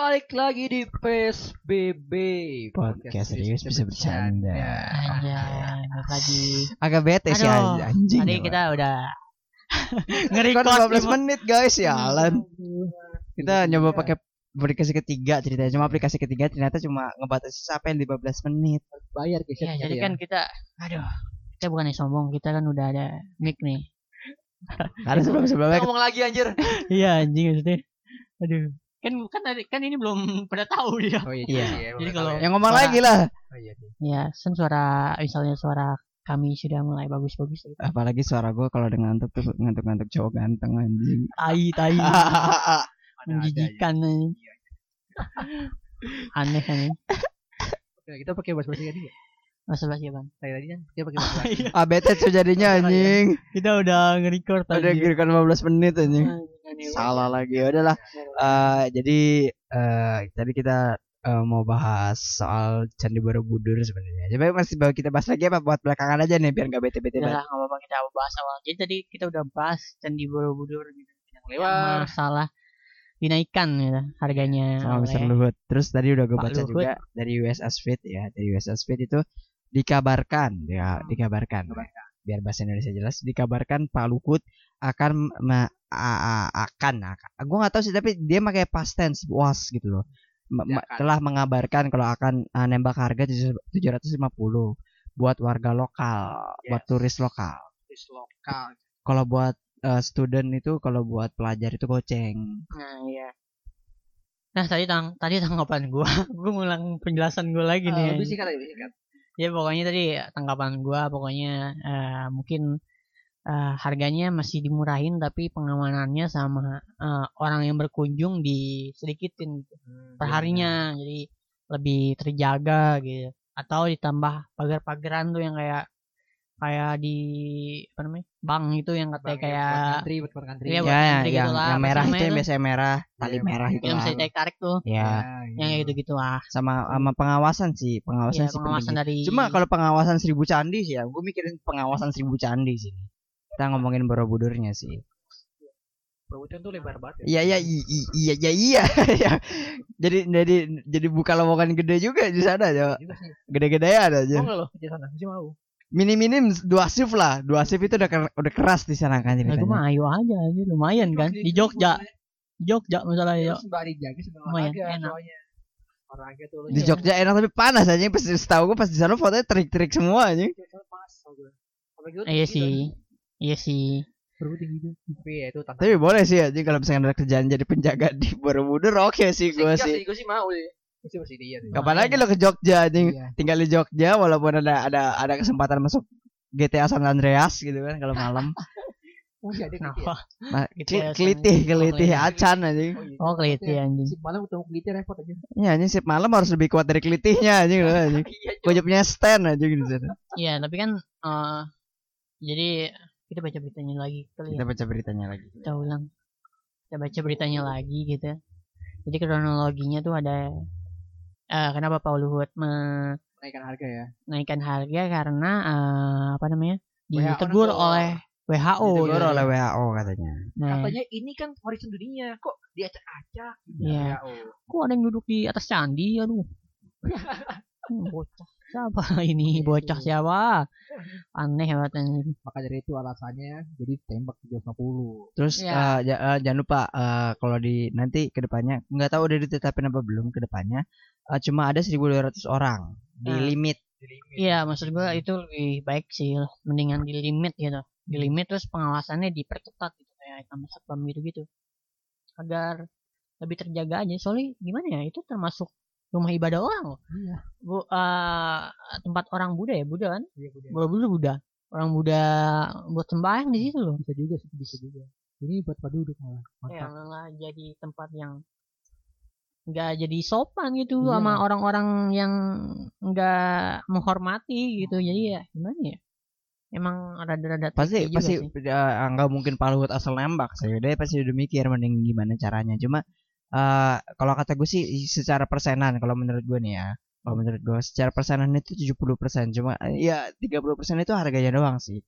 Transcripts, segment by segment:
Balik lagi di PSBB Podcast serius bisa bercanda. Balik lagi. Agak bete sih anjing. Tadi kita udah Kan nge-record 15 menit guys ya Alan. Kita nyoba pakai aplikasi ketiga ceritanya cuma aplikasi ketiga ternyata cuma ngebatasi sampai 15 menit. Bayar guys Ya, jadi kan kita aduh, kita bukannya sombong, kita kan udah ada mic nih. Karena sebelum-sebelumnya ngomong lagi anjir. Iya, anjing maksudnya. Aduh. Kan kan tadi kan ini belum pada tahu dia. Oh Iya. Jadi kalau- yang ngomong Suara. lagi lah. Oh iya. iya. Ya, kan suara misalnya suara kami sudah mulai bagus-bagus gitu. Apalagi suara gue kalau udah ngantuk tuh ngantuk-ngantuk cowok ganteng anjing. Tai tai Ada- menjijikan anjing. Aneh ada. Oke, kita pakai bahasa bahasa tadi ya. Masa basi ya, Bang? Tadi tadi kan kita pakai bahasa bahasa. ah bete tuh jadinya anjing. Kita udah nge-record Udah tadi. kira 15 menit anjing. Anjing, Salah lagi. Ya udahlah. Eh, jadi eh tadi kita eh, mau bahas soal Candi Borobudur sebenarnya. Coba masih bawa kita bahas lagi apa buat belakangan aja nih biar nggak bete-bete Udah banget. lah, nggak apa-apa kita bahas awal. Jadi tadi kita udah bahas Candi Borobudur gitu. Yang Lewat. masalah dinaikkan gitu, harganya Sama Mr. Luhut. Terus tadi udah gue Pak baca Luhut. juga dari USS Fit ya. Dari USS Fit itu dikabarkan ya dikabarkan. Biar bahasa Indonesia jelas dikabarkan Pak Luhut akan me- a- a- akan akan. Gue nggak tahu sih tapi dia pakai past tense was gitu loh. Ma- telah mengabarkan kalau akan uh, nembak harga tujuh- 750 buat warga lokal, buat Yes. turis lokal. Turis lokal. Kalau buat uh, student itu kalau buat pelajar itu goceng. Nah, iya. Nah, tadi tang tadi tanggapan gua, gua ngulang penjelasan gua lagi Eh, nih. Lebih singkat lebih singkat. Ya pokoknya tadi tanggapan gua pokoknya eh, mungkin eh, harganya masih dimurahin tapi pengamanannya sama eh, orang yang berkunjung disedikitin gitu. Hmm, perharinya jadi lebih terjaga gitu atau ditambah pagar-pagaran tuh yang kayak kayak di apa namanya bank itu yang katanya kayak antri buat buat antri. Iya, buat Ya, antri yang, gitu lah, yang merah itu yang biasanya merah, tali Iya, merah itu yang lah. bisa ditarik tarik tuh Ya, yang kayak gitu gitu lah sama sama pengawasan sih, pengawasan ya, sih pengawasan dari Cuma kalau pengawasan seribu candi sih ya, gue mikirin pengawasan seribu candi sih. Kita ngomongin Borobudurnya sih. Perwujudan tuh lebar banget. Iya iya i- i- iya iya iya. Ya. jadi jadi jadi buka lowongan gede juga di sana ya. Gede-gede ada aja. Mau nggak lo di sana? Masih mau. Minim-minim dua shift lah. Dua shift itu udah ker- udah keras di sana kan Nah, ceritanya. mah ayo aja aja lumayan kan di Jogja di Jogja masalahnya Terus sembari jaga sembari Lumayan, enak. Di Jogja enak tapi panas aja. Pas setahu gue pas di sana fotonya trik-trik semua aja. Iya sih kan. iya sih Perlu tinggi tuh. Tapi ya itu. Tapi boleh sih aja kalau misalnya ada kerjaan jadi penjaga di Borobudur oke sih gue sih. Gue sih mau sih. Sih masih dia sih. Kapan lagi lo ke Jogja anjing? Iya. Tinggal di Jogja walaupun ada ada ada kesempatan masuk GTA San Andreas gitu kan kalau malam. Oh iya dia gitu ya. kenapa Nah, GTA kli- San- kelitih, oh, kelitih kelitih. acan anjing. Oh, iya. oh keliti anjing Si malam ketemu kelitih repot aja. Ya anjing sip malam harus lebih kuat dari kelitihnya anjing lo anjing. Iya. Kujupnya stand anjing di sana. iya tapi kan eh jadi kita baca beritanya lagi kali Kita ya baca beritanya lagi. kita ulang kita baca beritanya lagi gitu jadi kronologinya tuh ada eh kenapa Pak Luhut Naikkan harga ya. menaikkan harga karena eh, apa namanya WHO ditegur oleh WHO Ditegur gitu. oleh WHO katanya. Nah, Katanya ini kan warisan dunia. Kok diacak-acak? Iya. Oh. kok ada yang duduk di atas candi aduh Hmm, bocah siapa ini bocah siapa aneh banget anjing. Maka dari itu alasannya jadi tembak 350. Terus Ya. eh, ja- eh, jangan lupa eh, kalau di nanti ke depannya nggak tahu udah ditetapin apa belum ke depannya eh, cuma ada 1.200 orang di Nah. limit. Iya, maksud gua itu lebih baik sih, mendingan di limit gitu. Di limit terus pengawasannya diperketat gitu kayak sama satpam gitu gitu. Agar lebih terjaga aja. Soalnya gimana ya? Itu termasuk rumah ibadah orang loh. Iya. Bu, eh, tempat orang Buddha ya, Buddha kan? Iya, Budi. Buddha Buddha. Orang Buddha buat sembahyang di situ loh. Bisa juga sih, bisa juga. Ini buat penduduk malah. Ya, malah jadi tempat yang nggak jadi sopan gitu Iya. sama orang-orang yang nggak menghormati gitu. Jadi ya gimana ya? Emang rada-rada Pasti pasti eh, nggak mungkin Pak Luhut asal nembak sih. Dia pasti udah mikir mending gimana caranya. Cuma eh kalau kata gue sih secara persenan kalau menurut gue nih ya. Kalau menurut gue secara persenan itu 70% cuma ya 30% itu harganya doang sih.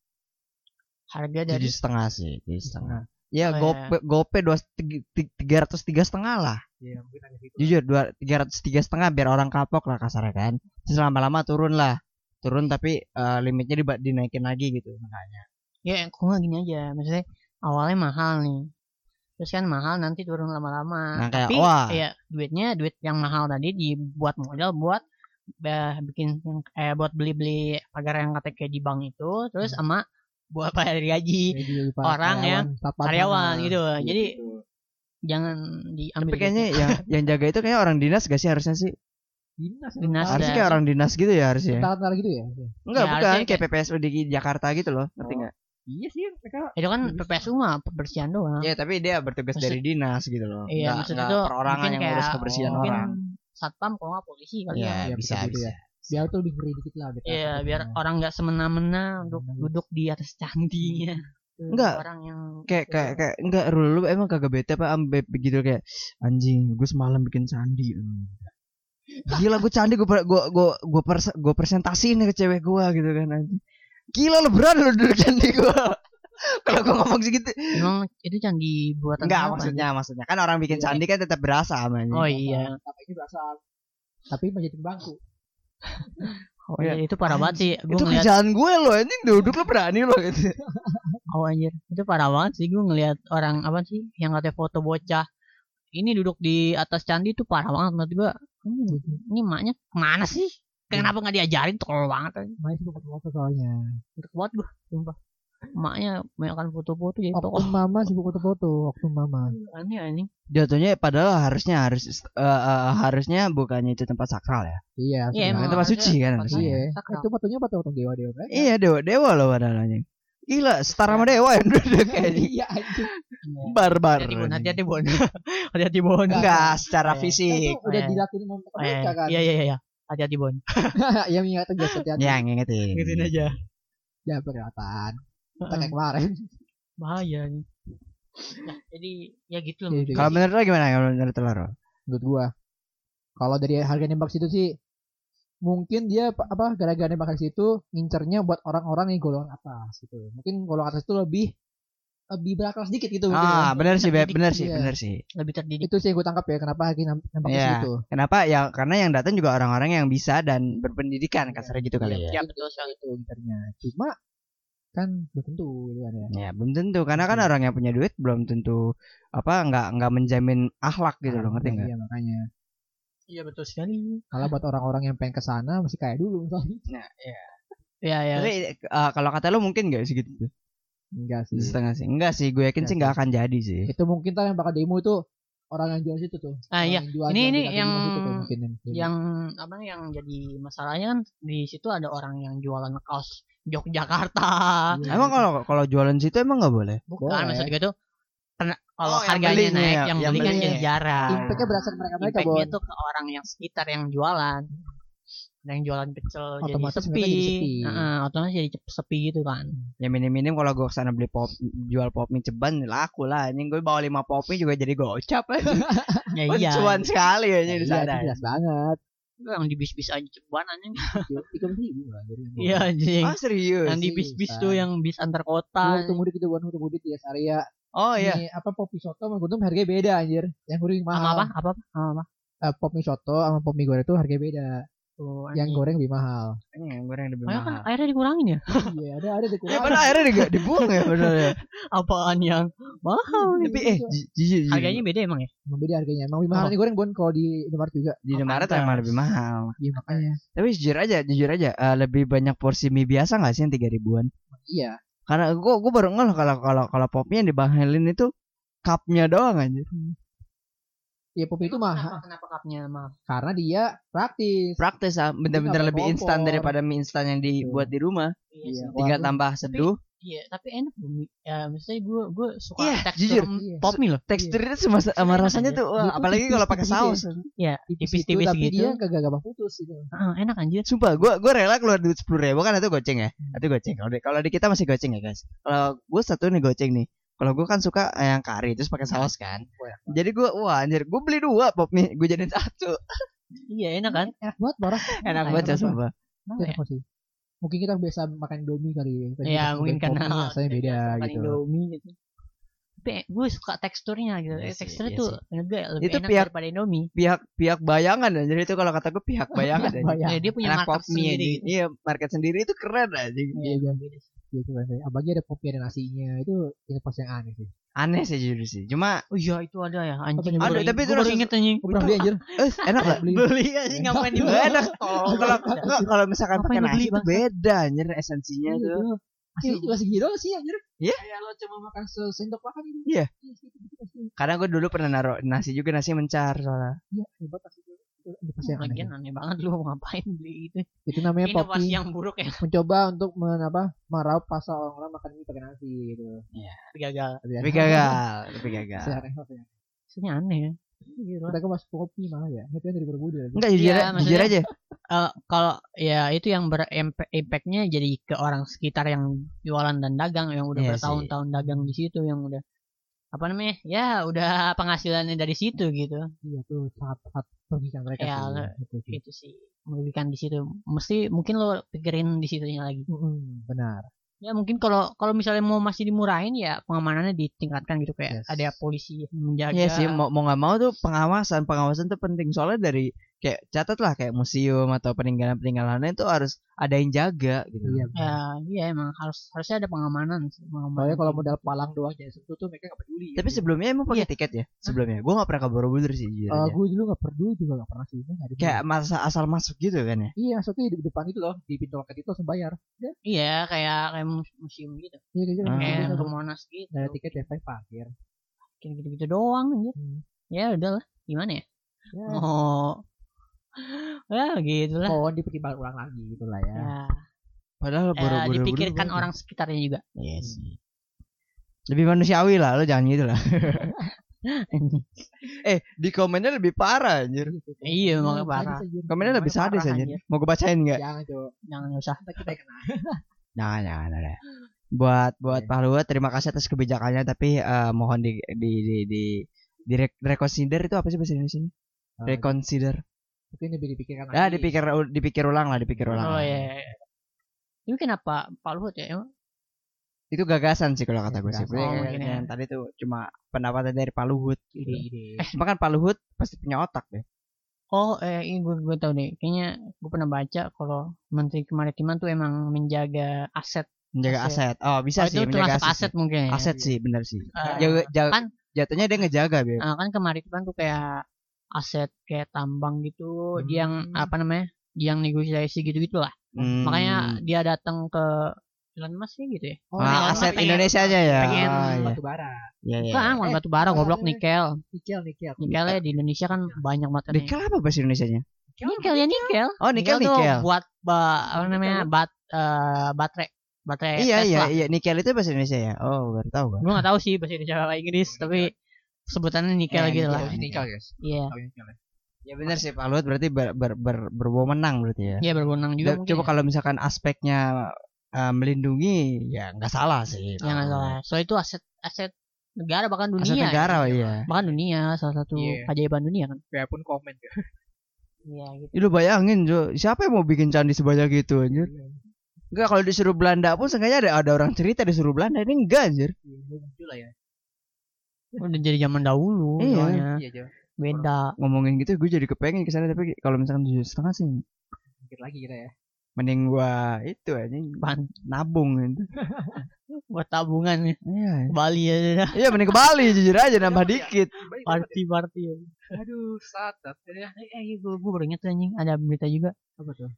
harga dari setengah sih, tujuh setengah. Ya Oh, gope gope dua tiga ratus tiga setengah lah. Iya, mungkin hanya gitu. Jujur dua tiga ratus tiga setengah biar orang kapok lah kasarnya kan. Terus lama-lama turun lah. Turun tapi eh, limitnya diba- dinaikin lagi gitu makanya. ya kok nggak gini aja maksudnya awalnya mahal nih terus kan mahal nanti turun lama-lama Nah, kayak, tapi wah. ya duitnya duit yang mahal tadi dibuat modal buat eh, bikin yang eh buat beli-beli pagar yang katanya kayak di bank itu terus sama buat bayar gaji Jadi lupa Orang yang satpam karyawan sana. gitu jadi Gitu. jangan diambil Tapi kayaknya yang yang jaga itu kayak orang dinas gak sih harusnya sih? dinas Dinas ya. Harusnya kayak orang dinas gitu ya harusnya. Tentara gitu ya. Enggak, Ya, bukan kayak PPSU di Jakarta gitu loh. Ngerti Oh. nggak? Iya sih mereka itu kan Bisa. PPSU mah pembersihan doang Iya, tapi dia bertugas Maksud- dari dinas gitu loh. Iya, Nggak- perorangan yang ngurus kebersihan mungkin orang. satpam kalau nggak polisi kali Iya, ya Iya, bisa bisa gitu bisa. Ya. biar tuh lebih ngeri dikit lah gitu. Iya, biar orang nggak semena-mena untuk Benar. duduk di atas candinya. Enggak. Orang yang Kayak kayak kayak enggak Rul, lu emang kagak bete apa ambe begitu kayak anjing gue semalam bikin candi. Gila gue candi gue gue gue gue pers gue presentasiin nih ke cewek gue gitu kan anjing. Gila lu berani lu duduk candi gue. Kalau gue ngomong segitu emang itu candi buatan Enggak maksudnya maksudnya kan orang bikin Iya. candi kan tetap berasa namanya. Oh iya. Tapi ini berasa tapi menjadi bangku. Oh iya, itu parah banget sih. Gue itu ngeliat kerjaan gue loh anjing duduk lu berani lo gitu. oh anjir, itu parah banget sih gue ngeliat orang apa sih yang katanya foto bocah ini duduk di atas candi itu parah banget menurut gue. Hmm, ini maknya ke mana sih? Kenapa nggak diajarin tolol banget. Main sih foto-foto soalnya. Untuk buat gue, sumpah. Maknya banyak foto-foto jadi Oknum tolol. mama sibuk foto-foto, oknum mama. Aneh anjing. Jatuhnya padahal harusnya harus eh, eh, harusnya bukannya itu tempat sakral ya. Iya, Iya. Itu tempat suci kan tempat harusnya. Iya, sakral. itu fotonya foto-foto dewa-dewa kan? Iya dewa dewa loh padahal anjing. Gila setara sama dewa yang duduk kayak ini. Iya, anjing. Barbar. Hati-hati bon, hati-hati bon. Hati-hati bon. Enggak secara Iya. fisik. Itu udah Iya. dilakuin sama iya, mereka kan. Iya iya iya. Hati-hati bon. ya mengingatkan biasa hati-hati. Ya ngingetin. Gituin aja. Ya kelihatan. Kita kayak kemarin. Bahaya nih. Nah, jadi ya gitu loh. Jadi, Kalau menurut lo gimana kalau menurut lo? Menurut gua. Kalau dari harga nembak situ sih mungkin dia apa- gara-gara nembak di situ ngincernya buat orang-orang yang golongan atas gitu. Mungkin golongan atas itu lebih lebih berakal sedikit gitu mungkin ya. Ah benar sih Beb, benar sih iya. benar sih. Lebih terdidik. Itu sih yang gue tangkap ya kenapa nem- nembak di Iya. situ. Kenapa ya? Karena yang datang juga orang-orang yang bisa dan berpendidikan kasarnya gitu kali ya. Ya betul sekali. Itu ngincernya. Cuma kan belum tentu gitu kan ya. Ya belum tentu karena kan Iya. orang yang punya duit belum tentu apa nggak nggak menjamin akhlak gitu loh ngerti nggak? Iya makanya. Iya betul sekali. Kalau buat orang-orang yang pengen ke sana masih kayak dulu misalnya. Nah, iya. Ya ya. Tapi eh, kalau kata lo mungkin nggak segitu tuh? Enggak sih. Setengah sih. Enggak sih, gue yakin Enggak sih nggak akan jadi sih. Itu mungkin ntar yang bakal demo itu orang yang jual situ tuh. Ah, Orang iya. yang jual- Ini- ini yang- lima situ tuh mungkin yang. Yang apa yang jadi masalahnya kan di situ ada orang yang jualan kaos Yogyakarta. Iya. Emang kalau kalau jualan situ emang nggak boleh? Bukan Boleh. maksud gue tuh karena kalau Oh, yang harganya belinya naik, ya, yang, yang beli kan belinya. jadi jarang. Impactnya berasal ke mereka mereka Impactnya tuh ke orang yang sekitar yang jualan. Ada yang jualan pecel jadi Otomatis sepi. mereka jadi sepi. Heeh, otomatis jadi sepi gitu kan. Ya minim-minim kalau gue ke sana beli pop jual pop mie ceban laku lah. Ini gue bawa lima pop mie juga jadi gocap aja. Ya iya. Cuan sekali ya di Iya, sana. itu jelas banget. Itu yang di bis-bis aja ceban anjing. Tiga belas ribu lah. Iya anjing. Ah serius? Yang di bis-bis tuh yang bis antar kota. waktu mudik itu buat waktu mudik di Asaria. Oh iya. Ini apa pop mie soto sama gunung harganya beda anjir. Yang Sama mahal. apa? Apa? Sama apa? Eh, pop mie soto sama pop mie goreng itu harganya beda. Tuh, Yang goreng lebih mahal. Ini yang goreng lebih Makanya kan mahal. airnya dikurangin ya. Iya, ada ada di Ya padahal akhirnya juga dibuang ya benar ya. Apaan yang mahal? nih? Tapi eh. Harganya beda emang ya? Emang beda harganya. Emang lebih mahal Oh. nih goreng bon kalau di Indomaret juga. di Oh, Indomaret emang lebih mahal. Iya makanya. Tapi jujur aja, jujur aja, eh, lebih banyak porsi mie biasa nggak sih yang tiga ribuan? Iya. Karena gue gue baru ngeh kalau kalau kalau popnya yang dibahelin itu cupnya doang anjir. Iya pop mie itu mahal Kenapa, kenapa cupnya mahal? karena dia praktis. Praktis ah, bener-bener lebih instan daripada mie instan yang dibuat di rumah. Iya, Iya. Tinggal Walaupun- tambah seduh. Iya, tapi enak loh. mie. Ya, maksudnya gue gue suka Iya, tekstur jujur. Iya. pop mie loh. Teksturnya sama sama Enak rasanya aja. tuh, wah, apalagi kalau pakai tipis-tipis saus. Iya, Tipis gitu, tipis-tipis tapi gitu. dia kagak gampang putus gitu. Ah, enak anjir. Sumpah, gue gue rela keluar duit sepuluh ribu kan itu goceng ya, itu goceng. Kalau di, kalau di kita masih goceng ya guys. Kalau gue satu nih goceng nih. Kalau gue kan suka yang kari terus pakai saus kan. Jadi gue wah anjir, gue beli dua pop mie, gue jadiin satu. Iya, enak kan? Enak banget parah. Enak banget ya Enak ya? sih. Mungkin kita biasa makan Indomie kali ya. Iya, mungkin karena rasanya beda makan gitu. Indomie gitu. Tapi gue suka teksturnya gitu. Iya Eh, sih, teksturnya iya tuh enggak lebih Itu enak pihak- daripada Indomie. pihak pihak bayangan anjir itu kalau kata gue pihak bayangan. Bayang. Ya, dia punya Anak market pop mie sendiri. gitu. Iya, market sendiri itu keren anjing. Iya, iya. Iya, itu kan. Apalagi ada kopi ada nasinya. Itu inovasi yang aneh sih. Aneh sih jujur sih. Cuma Oh iya itu ada ya anjing. Ada, tapi itu rasa- inget anjing. Gue pernah beli anjir. eh enak gak? Beli. Beli anjing ngapain Nggak dibeli? enak. Kalau kalau kalau misalkan pakai nasi itu beda anjir esensinya Iya, tuh. Asli juga segitu doang sih anjir. Iya. Kayak lo cuma makan sesendok makan itu. Iya. segitu, gitu, pasti. Karena gue dulu pernah naruh nasi juga nasi mencar soalnya. Iya, hebat. Itu inovasi yang aneh. Aneh banget lu mau ngapain beli itu. Itu namanya Inovasi Poppy yang buruk ya. mencoba untuk men, apa, meraup pasar orang-orang makan mie pakai nasi gitu. Gagal. Tapi gagal, tapi gagal. Saya aneh apa ya? Maksudnya aneh ya. Gitu. Kita kan masuk kopi malah ya. Itu yang dari Borobudur. Enggak jujur, Iya, jujur aja. Eh, kalau ya itu yang berimpactnya jadi ke orang sekitar yang jualan dan dagang yang udah Iya bertahun-tahun dagang di situ yang udah apa namanya ya udah penghasilannya dari situ gitu Iya tuh sangat sangat merugikan mereka Ya, sih. Itu sih. itu sih merugikan di situ mesti mungkin lo pikirin di situnya lagi Mm-mm, benar. Ya mungkin kalau kalau misalnya mau masih dimurahin ya pengamanannya ditingkatkan gitu kayak Yes. ada polisi yang menjaga Iya sih, mau mau nggak mau tuh pengawasan, pengawasan tuh penting soalnya dari kayak catat lah kayak museum atau peninggalan peninggalannya itu harus ada yang jaga gitu. Iya. ya iya emang harus harusnya ada pengamanan. Soalnya kalau modal palang doang jadi sentuh tuh mereka gak peduli. Tapi sebelumnya emang pakai Iya. tiket ya? Sebelumnya, gue nggak pernah ke Borobudur sih. jujur aja. gue dulu gak peduli juga gak pernah sih. Ada kayak masa asal masuk gitu kan ya? Iya, maksudnya di depan itu loh, di pintu loket itu langsung bayar. Ya, iya kayak kayak mus- museum gitu iya gitu. Ah. kayak Gitu. ke Monas gitu ada tiket ya, parkir. kayak gitu-gitu doang aja Hmm. ya udahlah gimana ya Ya, oh ya gitulah pohon dipertimbangkan ulang lagi gitu lah ya. ya, Padahal ya Borobudur dipikirkan bagus. orang sekitarnya juga Iya sih. Lebih manusiawi lah, lo jangan gitu lah. eh, di komennya lebih parah anjir. iya Nah, makanya parah. Komennya lebih sadis anjir. anjir. Mau gue bacain nggak? Jangan coba. jangan usah kita kena. Jangan, jangan ada. Buat buat Oke. Pak Luhut terima kasih atas kebijakannya tapi eh, mohon di di di di di re- reconsider itu apa sih bahasa Indonesia? Ah, Reconsider. Mungkin lebih dipikirkan lagi. Ya dipikir dipikir ulang lah, dipikir ulang. oh lah. iya iya. ini kenapa Pak Luhut ya emang Itu gagasan sih kalau kata gue sih. Oh, yang, mungkin ya. yang tadi tuh cuma pendapatan dari Pak Luhut. Gitu. Ide-ide. Eh, cuma kan Pak Luhut pasti punya otak deh. oh eh ini gue gue tahu deh kayaknya gue pernah baca kalau Menteri Kemaritiman tuh emang menjaga aset Menjaga Aset. aset. Oh, bisa oh, sih itu menjaga aset. aset, mungkin ya. Aset sih, benar sih. Eh, Jaga, jaga, kan jatuhnya dia ngejaga, Beb. Nah, kan kemaritiman tuh kayak aset kayak tambang gitu, dia yang Hmm. apa namanya? Dia yang negosiasi gitu-gitu lah. Hmm. Makanya dia datang ke Elon Musk sih gitu ya. Oh, Ah, Elon aset pengen- Indonesia aja ya. pengen Oh, iya. batu bara. Iya, iya. Bukan, bukan Eh, batu bara, goblok eh, nikel. Nikel, nikel. Nikelnya di Indonesia kan banyak banget. nih. Nikel apa bahasa Indonesianya? Nikel ya nikel. Oh, nikel tuh nikel. buat ba, apa namanya? Bat eh, baterai baterai Iya, iya, Tesla. iya. Nikel itu bahasa Indonesia ya. Oh, baru tahu gua. Gue gak tahu sih bahasa Indonesia apa Inggris, tapi sebutannya nikel Eh, gitu nikel. lah. Nikel, guys. Iya. Nikel ya. Ya benar sih Pak Luhut berarti ber, ber, ber, berwenang berarti ya. Iya berwenang juga mungkin. coba ya. kalau misalkan aspeknya eh, melindungi ya nggak salah sih. Ya nggak salah. Soalnya itu aset aset negara bahkan dunia. Aset negara ya. iya. Bahkan dunia salah satu Iya. keajaiban dunia kan. Biarpun komen ya. Iya gitu. Lu bayangin Jo, siapa yang mau bikin candi sebanyak itu anjir? Enggak kalau disuruh Belanda pun seenggaknya ada ada orang cerita disuruh Belanda ini enggak anjir. Lah ya. Udah jadi zaman dahulu Iya. soalnya. Iya. Beda. Ngomongin gitu gue jadi kepengen ke sana tapi kalau misalkan tujuh setengah sih Dikit lagi kita ya. mending gua itu anjing Apaan? nabung gitu. Buat tabungan ya. Iya. Ke Bali aja dah. Iya mending ke Bali jujur aja nambah dikit. Party party. ya. Aduh, saat ya. Eh, eh gue gue baru inget tuh, anjing ada berita juga. Apa tuh?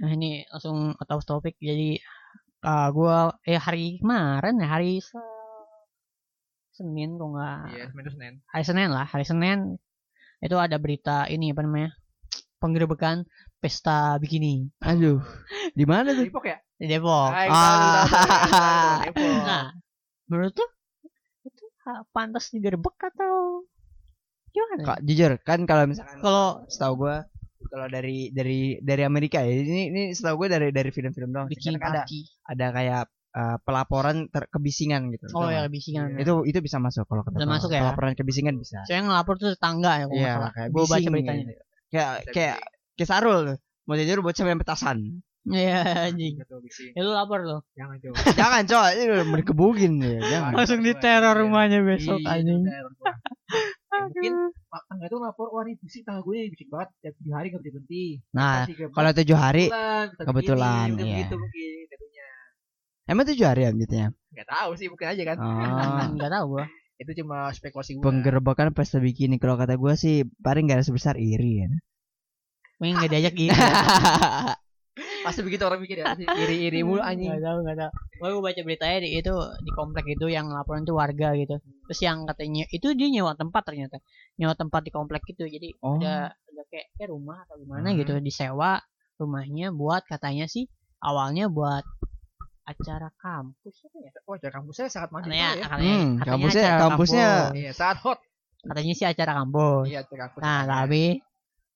Nah ini langsung out of topic jadi ah gua eh hari kemarin ya hari Se- Senin kok nggak Iya, minus Senin. hari Senin lah hari Senin itu ada berita ini apa namanya penggerebekan pesta bikini Aduh. Di mana tuh? Depok ya? di Depok. Ah, Ah. Depok. Nah, menurut tuh itu ha- pantas digerebek atau gimana? Kak, jujur kan kalau misalkan Kalau setahu gua kalau dari dari dari Amerika ya ini ini setahu gue dari dari film-film doang bikini Kadang ada ada kayak eh, pelaporan ter kebisingan gitu Oh ya nggak? bisingan. itu itu bisa masuk kalau kata masuk ya? pelaporan kebisingan bisa Saya ngelapor tuh tetangga ya kalau nggak iya salah. kayak Gua baca beritanya. gitu. kayak Bisa kayak kayak Sarul tuh. mau jujur buat cewek yang petasan Iya anjing. Ya lu lapor lo. Jangan coba. Jangan udah mau dikebukin ya. Jangan. Langsung diteror rumahnya besok Iya, anjing. diteror gua. Ya, mungkin mak- tangga itu lapor wah ini bising tangga gue bising banget tiap tujuh hari gak berhenti berhenti Nah, kalau tujuh hari, kebetulan, iya. gitu mungkin katanya emang tujuh hari ya gitu ya. nggak tahu sih mungkin aja kan Oh. Enggak tahu gua. itu cuma spekulasi gue Penggerbekan pesta bikini kalau kata gua sih paling gak sebesar iri ya. Mungkin enggak diajak gitu. pasti begitu orang mikir ya iri iri mulu anjing Enggak tahu, enggak tahu. Gua gua baca beritanya di itu di komplek itu yang laporan itu warga gitu. Terus yang katanya itu dia nyewa tempat ternyata. Nyewa tempat di komplek itu. Jadi Oh. ada ada kayak, kayak rumah atau gimana Hmm. gitu disewa rumahnya buat katanya sih awalnya buat acara kampus apa ya? wah cara kampusnya sangat maju Katanya, ya katanya, Hmm, katanya kampusnya- acara kampusnya- kampus. iya sangat hot katanya sih acara kampus. iya acara kampus Nah, tapi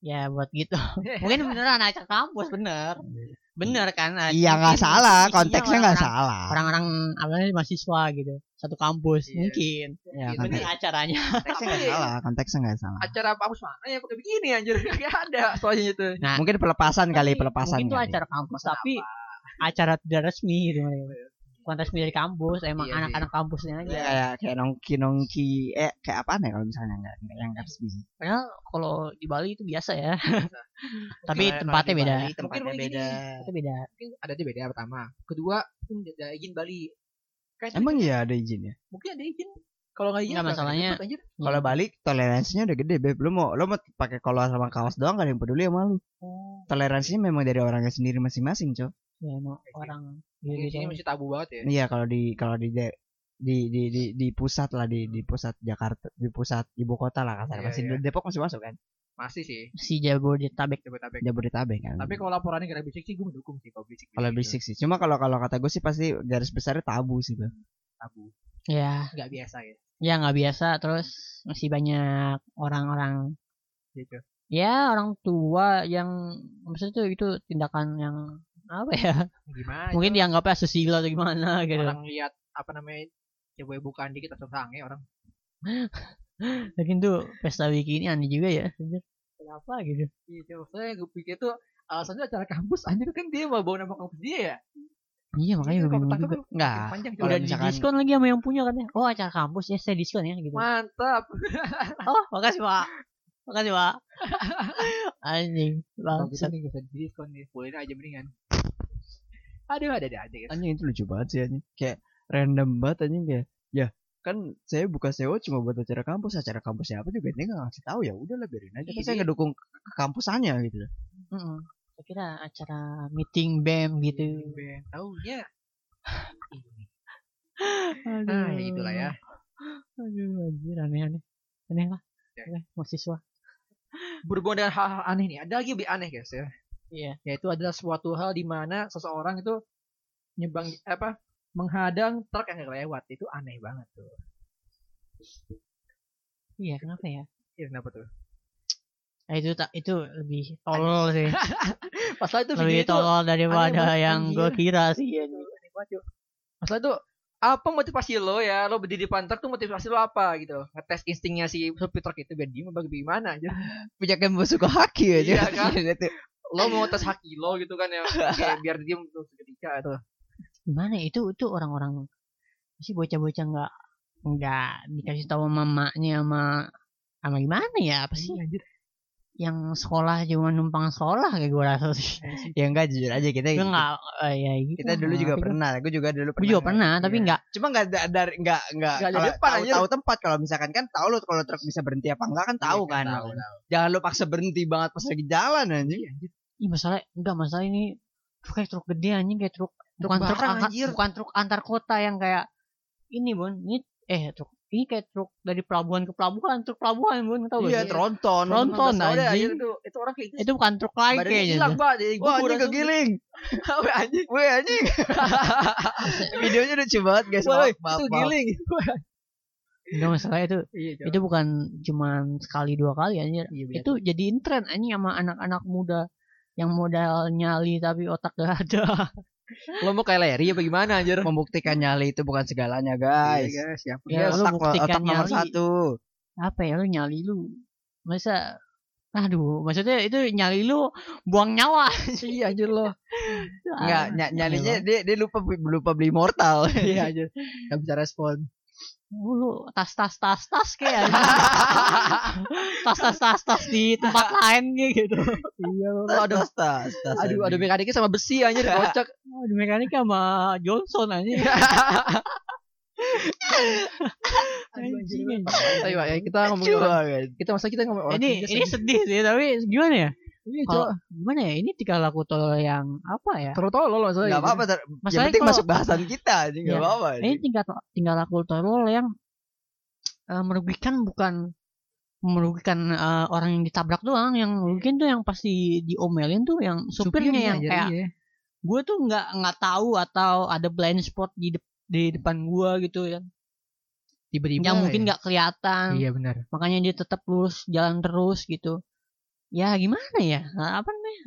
ya buat gitu. Mungkin beneran acara kampus bener. Bener kan? Nah, Iya nggak mungkin salah, konteksnya nggak salah. Orang-orang apa namanya mahasiswa gitu, satu kampus Iya. mungkin. Ya, Iya, Bener konteks- acaranya. konteksnya nggak salah, konteksnya nggak salah. acara kampus mana yang pakai begini anjir gak ada soalnya itu Nah, Mungkin pelepasan kali, pelepasan Mungkin itu acara kampus tapi acara tidak resmi gitu. Bukan resmi dari kampus, emang Iya, anak-anak kampusnya aja. Ya, kayak kayak nongki nongki eh kayak apa nih kalau misalnya nggak nggak yang nggak resmi. Padahal kalau di Bali itu biasa ya. tapi Kalau- tempatnya kalau beda. Bali Tempatnya Mungkin beda. Itu beda. mungkin ada di beda pertama kedua mungkin ada izin Bali Kayaknya Emang iya ada izinnya. mungkin ada izin kalau nggak izin masalahnya-. Kalau Bali toleransinya udah gede, Beb. Lu mau lu mau pakai kolor sama kaos doang gak ada yang peduli sama lu. Toleransinya memang dari orangnya sendiri masing-masing, Cok. Ya emang orang Mungkin gitu. sini masih tabu banget ya Iya, kalau di kalau di di di di di pusat lah di di pusat Jakarta, di pusat ibu kota lah kasar. Iya, Masih iya. Depok masih masuk kan? masih sih Si Jabodetabek Jabodetabek Jabodetabek kan. tapi kalau laporannya kira bisik sih gue mendukung sih kalau bisik kalau bisik sih. Cuma kalau kalau kata gue sih pasti garis besarnya tabu sih, Bang. tabu ya nggak biasa ya ya nggak biasa terus masih banyak orang-orang gitu ya orang tua yang maksudnya tuh itu tindakan yang apa ya? Gimana mungkin dianggapnya susilo atau gimana gitu. Orang lihat apa namanya coba bukan dikit atau sange orang. Lakin tuh pesta bikini aneh juga ya kenapa gitu? Gitu saya gue pikir tuh alasannya acara kampus anjir kan dia mau bawa nama kampus dia ya? Iya makanya gue Kalau bingung juga. Enggak. udah misalkan- diskon lagi sama yang punya katanya. Oh acara kampus ya saya diskon ya gitu. Mantap. Oh makasih pak. Makasih pak. Anjing kalau kita nih gak usah diskon nih boleh aja mendingan aduh ada ada aja Anjing itu lucu banget sih anjing. Kayak random banget anjing kayak. Ya, kan saya buka sewa cuma buat acara kampus, acara kampus siapa juga dia nggak ngasih tahu ya udahlah biarin aja. Kan Iya, saya dia- ngedukung ke kampusannya gitu. Mm-mm. saya kira acara meeting bem gitu Ben taunya Aduh. nah ya itulah ya Aduh, anjir aneh-aneh. Aneh lah. Ya. Aneh, mahasiswa. berhubungan dengan hal-hal aneh nih ada lagi lebih aneh guys ya Iya. yaitu adalah suatu hal di mana seseorang itu nyebang apa menghadang truk yang lewat itu aneh banget tuh Iya, kenapa ya? Iya kenapa tuh Nah, itu tak itu lebih tolol sih. masalah itu video lebih itu tolol daripada yang gue kira sih. aneh banget, Cuk. masalah itu apa motivasi lo ya lo berdiri di truk tuh motivasi lo apa gitu ngetes instingnya si supir truk itu biar dia mau gimana aja Punya kan suka haki aja. Iya kan? Gitu. lo mau tes haki lo gitu kan ya kayak biar dia untuk seketika tuh Gimana ya? itu itu orang-orang sih bocah-bocah nggak nggak dikasih tahu mamanya sama sama gimana ya apa sih anjir yang sekolah cuma numpang sekolah kayak gue rasa sih ya enggak jujur aja kita gue nggak eh, ya gitu kita dulu juga Tapi gua- pernah. Gue juga dulu gue pernah. juga pernah tapi Iya. nggak Cuma enggak da- dari enggak enggak kalau depan, tahu, anjir. tahu tempat kalau misalkan kan tahu lo kalau truk bisa berhenti apa enggak kan tahu Iya, kan. tahu, tahu. Jangan lo paksa berhenti banget pas lagi jalan anjing. Ih masalah enggak masalah ini truk kayak truk gede anjing kayak truk Truk bukan truk barang, angka- anjir. bukan truk antar kota yang kayak ini bun ini eh truk ini kayak truk dari pelabuhan ke pelabuhan truk pelabuhan bun tau Iya, tronton. Tronton, anjing. itu itu orang kayak gitu itu bukan truk badannya kayaknya hilang pak jadi anjing langsung. kegiling. Weh, anjing Weh, anjing. Videonya lucu banget, guys. Maaf, itu giling enggak masalah itu iya itu bukan cuman sekali dua kali anjir Iya, biasa. itu jadiin tren anjing sama anak-anak muda yang modal nyali tapi otak gak ada lo mau kayak Larry apa gimana anjir Membuktikan nyali itu bukan segalanya, guys. Iya, guys ya Ya, lu otak, nomor nyali. satu. apa ya lu nyali lu masa aduh maksudnya itu nyali lu buang nyawa iya anjir lo Enggak, ny nyalinya dia dia lupa lupa beli mortal. iya anjir gak bisa respon lu tas tas tas tas kayak tas tas tas tas di tempat lain gitu. Iya lo ada tas, tas. aduh ada mekaniknya sama besi anjir kocak. Di mekanik sama Johnson aja. Ayo, ya, kita banget. kita masa kita ngomong orang ini ini sedih. sedih sih tapi gimana ya Iya, kalau gimana ya ini tingkah laku tolol yang apa ya Tolol-tolol maksudnya. Enggak apa-apa, ter- yang Masalahnya penting kalau- masuk bahasan kita aja enggak Iya. apa-apa. ini tingkah tingkah laku tolol yang eh, merugikan bukan merugikan eh, orang yang ditabrak doang yang merugikan tuh yang pasti diomelin tuh yang supirnya yang anjir, kayak iya. gue tuh nggak nggak tahu atau ada blind spot di dep- di depan gue gitu ya tiba-tiba yang mungkin ya. nggak kelihatan Iya benar. makanya dia tetap lurus jalan terus gitu ya gimana ya? Nah, apa namanya?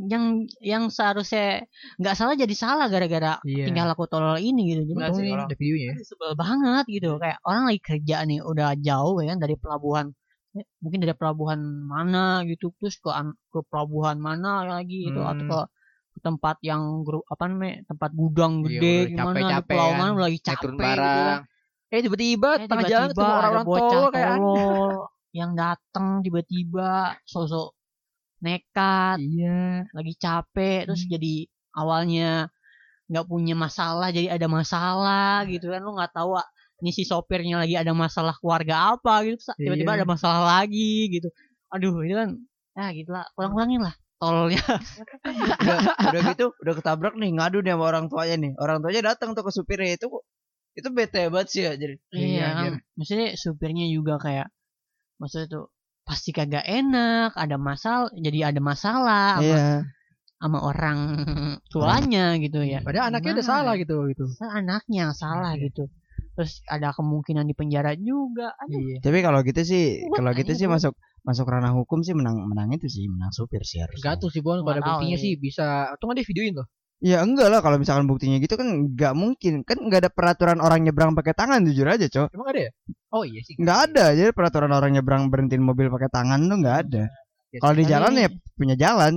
Yang yang seharusnya nggak salah jadi salah gara-gara Iya. tingkah laku tolol ini gitu. Jadi sih, orang ya. sebel banget gitu. Kayak orang lagi kerja nih udah jauh ya kan dari pelabuhan. Eh, mungkin dari pelabuhan mana gitu terus ke ke pelabuhan mana lagi gitu Hmm. atau ke tempat yang grup apa namanya tempat gudang Iya, gede udah gimana di capek-capek pulau kan, mana udah lagi capek gitu. kan. Eh tiba-tiba Eh, tengah jalan ketemu ada orang-orang tolol kayak yang datang tiba-tiba sosok nekat Iya. lagi capek terus Hmm. jadi awalnya nggak punya masalah jadi ada masalah gitu kan lu nggak tahu ah, ini si sopirnya lagi ada masalah keluarga apa gitu Terus tiba-tiba Iya. ada masalah lagi gitu aduh itu kan ya gitu lah kurang-kurangin lah tololnya udah, udah gitu, udah ketabrak nih ngadu nih sama orang tuanya nih. Orang tuanya datang tuh ke supirnya itu itu bete banget sih ya. Jadi Iya, iya kan maksudnya supirnya juga kayak maksudnya tuh pasti kagak enak ada masalah jadi ada masalah sama, iya. sama orang tuanya gitu ya Padahal anaknya udah Gimana salah gitu gitu. Anaknya salah Iya. gitu terus ada kemungkinan di penjara juga aduh Iya. Tapi kalau gitu sih, Buat kalau gitu sih masuk masuk ranah hukum sih menang menang itu sih, menang supir sih harusnya. Tergantung sih Bon, ada tahu buktinya ya. sih bisa. Atau nggak dia videoin loh. Ya enggak lah kalau misalkan buktinya gitu kan nggak mungkin. Kan nggak ada peraturan orang nyebrang pakai tangan jujur aja, Cok. Emang ada ya? Oh iya sih. Nggak ada jadi peraturan orang nyebrang berhentiin mobil pakai tangan tuh nggak ada. Ya, Kalau di jalan ya punya jalan.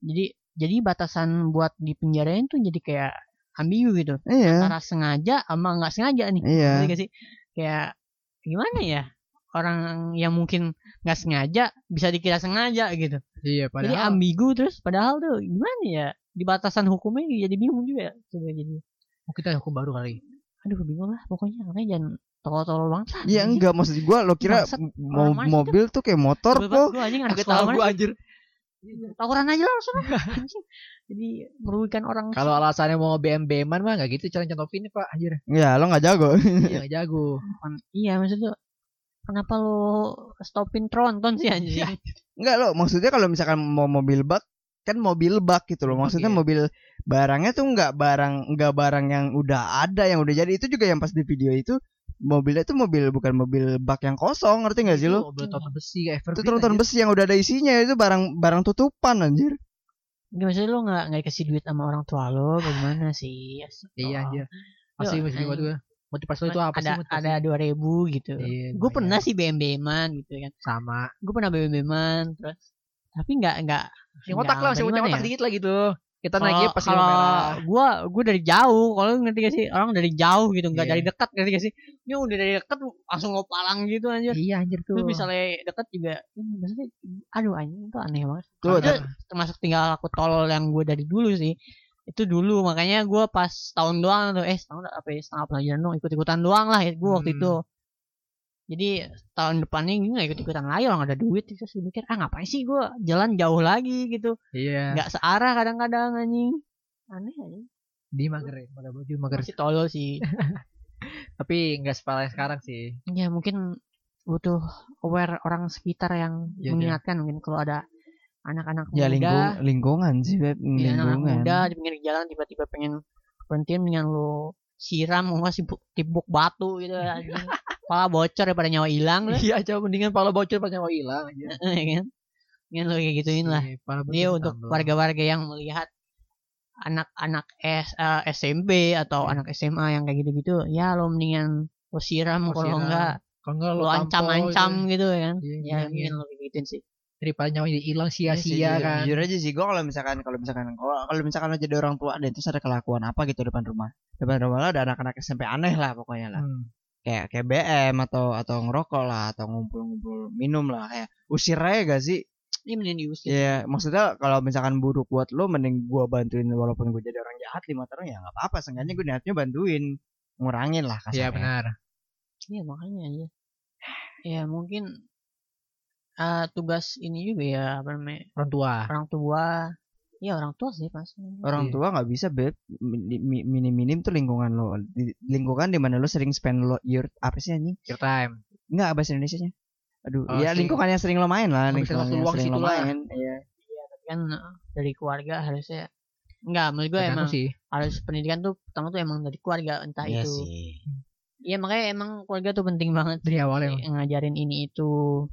jadi jadi batasan buat di penjarain tuh jadi kayak ambigu gitu Iya. antara sengaja sama nggak sengaja nih Iya. Sih kayak gimana ya orang yang mungkin nggak sengaja bisa dikira sengaja gitu Iya, jadi padahal ambigu terus padahal tuh gimana ya di batasan hukumnya jadi bingung juga Coba jadi oh, kita hukum baru kali. aduh bingung lah pokoknya makanya jangan tolol-tolol banget lah Iya enggak maksud gua lo kira Bangsat, m- mau orang mana sih mobil tuh kayak motor kok. gua anjing Agak sekolah tahu gua anjir. tawuran aja lah langsung anjing jadi merugikan orang Kalau alasannya mau BM-BM-an mah enggak gitu cara contohin Pak, anjir. Ya lo nggak jago. Iya, nggak jago. iya maksudnya kenapa lo stopin tronton sih anjing Iya. Enggak lo maksudnya kalau misalkan mau mobil bak kan mobil bak gitu loh. Maksudnya Oke. mobil barangnya tuh nggak barang nggak barang yang udah ada yang udah jadi itu juga yang pas di video itu mobilnya tuh mobil bukan mobil bak yang kosong ngerti nggak sih lo? Mobil tonton besi kayak Itu anjir. besi yang udah ada isinya itu barang barang tutupan anjir. Gak maksudnya lo gak, nggak dikasih duit sama orang tua lo Bagaimana sih Iya anjir. Pasti Yo, masih buat gue. Motivasi lu itu apa sih? ada motivasi? ada dua ribu gitu Iya, gue pernah sih BM-BM-an gitu kan sama. gue pernah BM-BM-an terus tapi nggak nggak Yang otak lah, yang gimana otak ya? dikit lah gitu. Kita Kalau- naiknya pasti kalau gue gue dari jauh kalau ngerti gak sih orang dari jauh gitu nggak Iya. dari dekat ngerti gak sih ini udah dari dekat langsung lo palang gitu anjir Iya anjir tuh. terus misalnya dekat juga ini maksudnya aduh anjing itu aneh banget Tuh, termasuk tinggal aku tolol yang gue dari dulu sih itu dulu makanya gue pas tahun doang tuh eh tahun apa ya setengah pelajaran doang ikut ikutan doang lah gue waktu Hmm. itu jadi tahun depannya gue gak ikut ikutan lagi orang ada duit terus gue mikir ah ngapain sih gue jalan jauh lagi gitu Iya. nggak searah kadang-kadang anjing aneh aja Di mager ya, pakai baju mager. masih tolol sih Tapi enggak sepala yang sekarang sih. ya mungkin butuh aware orang sekitar yang iya. mengingatkan mungkin kalau ada anak-anak Ya muda lingkung, lingkungan sih Beb. Iya, anak lingkungan. muda di pinggir jalan tiba-tiba pengen berhentiin mendingan lu siram mau nggak sibuk tibuk batu gitu anjing. Pala bocor daripada nyawa hilang lah. Iya, coba mendingan pala bocor pas nyawa hilang aja. ya kan. Mendingan lu kayak gituin lah. Iya, pala bocor Dia untuk warga-warga yang melihat anak-anak S, eh, SMP atau anak SMA yang kayak gitu-gitu, ya lo mendingan lu siram kalau enggak kalau enggak tampol ancam-ancam gitu ya kan. Iya, Ya mendingan lu kayak gituin sih. daripada nyawanya hilang Iya sia-sia kan Jujur aja sih gue kalau misalkan kalau misalkan kalau kalau misalkan lo jadi orang tua dan terus ada kelakuan apa gitu depan rumah. Depan rumah lo ada anak-anak SMP aneh lah pokoknya lah. Hmm. Kayak kayak BM atau atau ngerokok lah atau ngumpul-ngumpul minum lah kayak usir aja gak sih? Ini mending diusir. Iya, maksudnya kalau misalkan buruk buat lo mending gua bantuin walaupun gue jadi orang jahat lima tahun ya nggak apa-apa, seenggaknya gue niatnya bantuin ngurangin lah kasarnya. Iya benar. Iya makanya aja. Ya mungkin eh, tugas ini juga ya apa namanya Orang tua. orang tua. Iya orang tua sih pasti. Orang Iya. tua nggak bisa beb Mi- mi- minim-minim tuh lingkungan lo Di- lingkungan di mana lo sering spend lo your apa sih anjing Your time. nggak bahasa Indonesia nya aduh Oh, ya sering- lingkungan yang sering lo main lah Habis lingkungan waktu yang luang sering lo main iya Kan eh, dari keluarga harusnya Enggak, menurut gue Tergantung emang sih. harus pendidikan tuh pertama tuh emang dari keluarga entah Iya itu. sih Iya makanya emang keluarga tuh penting banget Dari awal emang. ngajarin ini itu.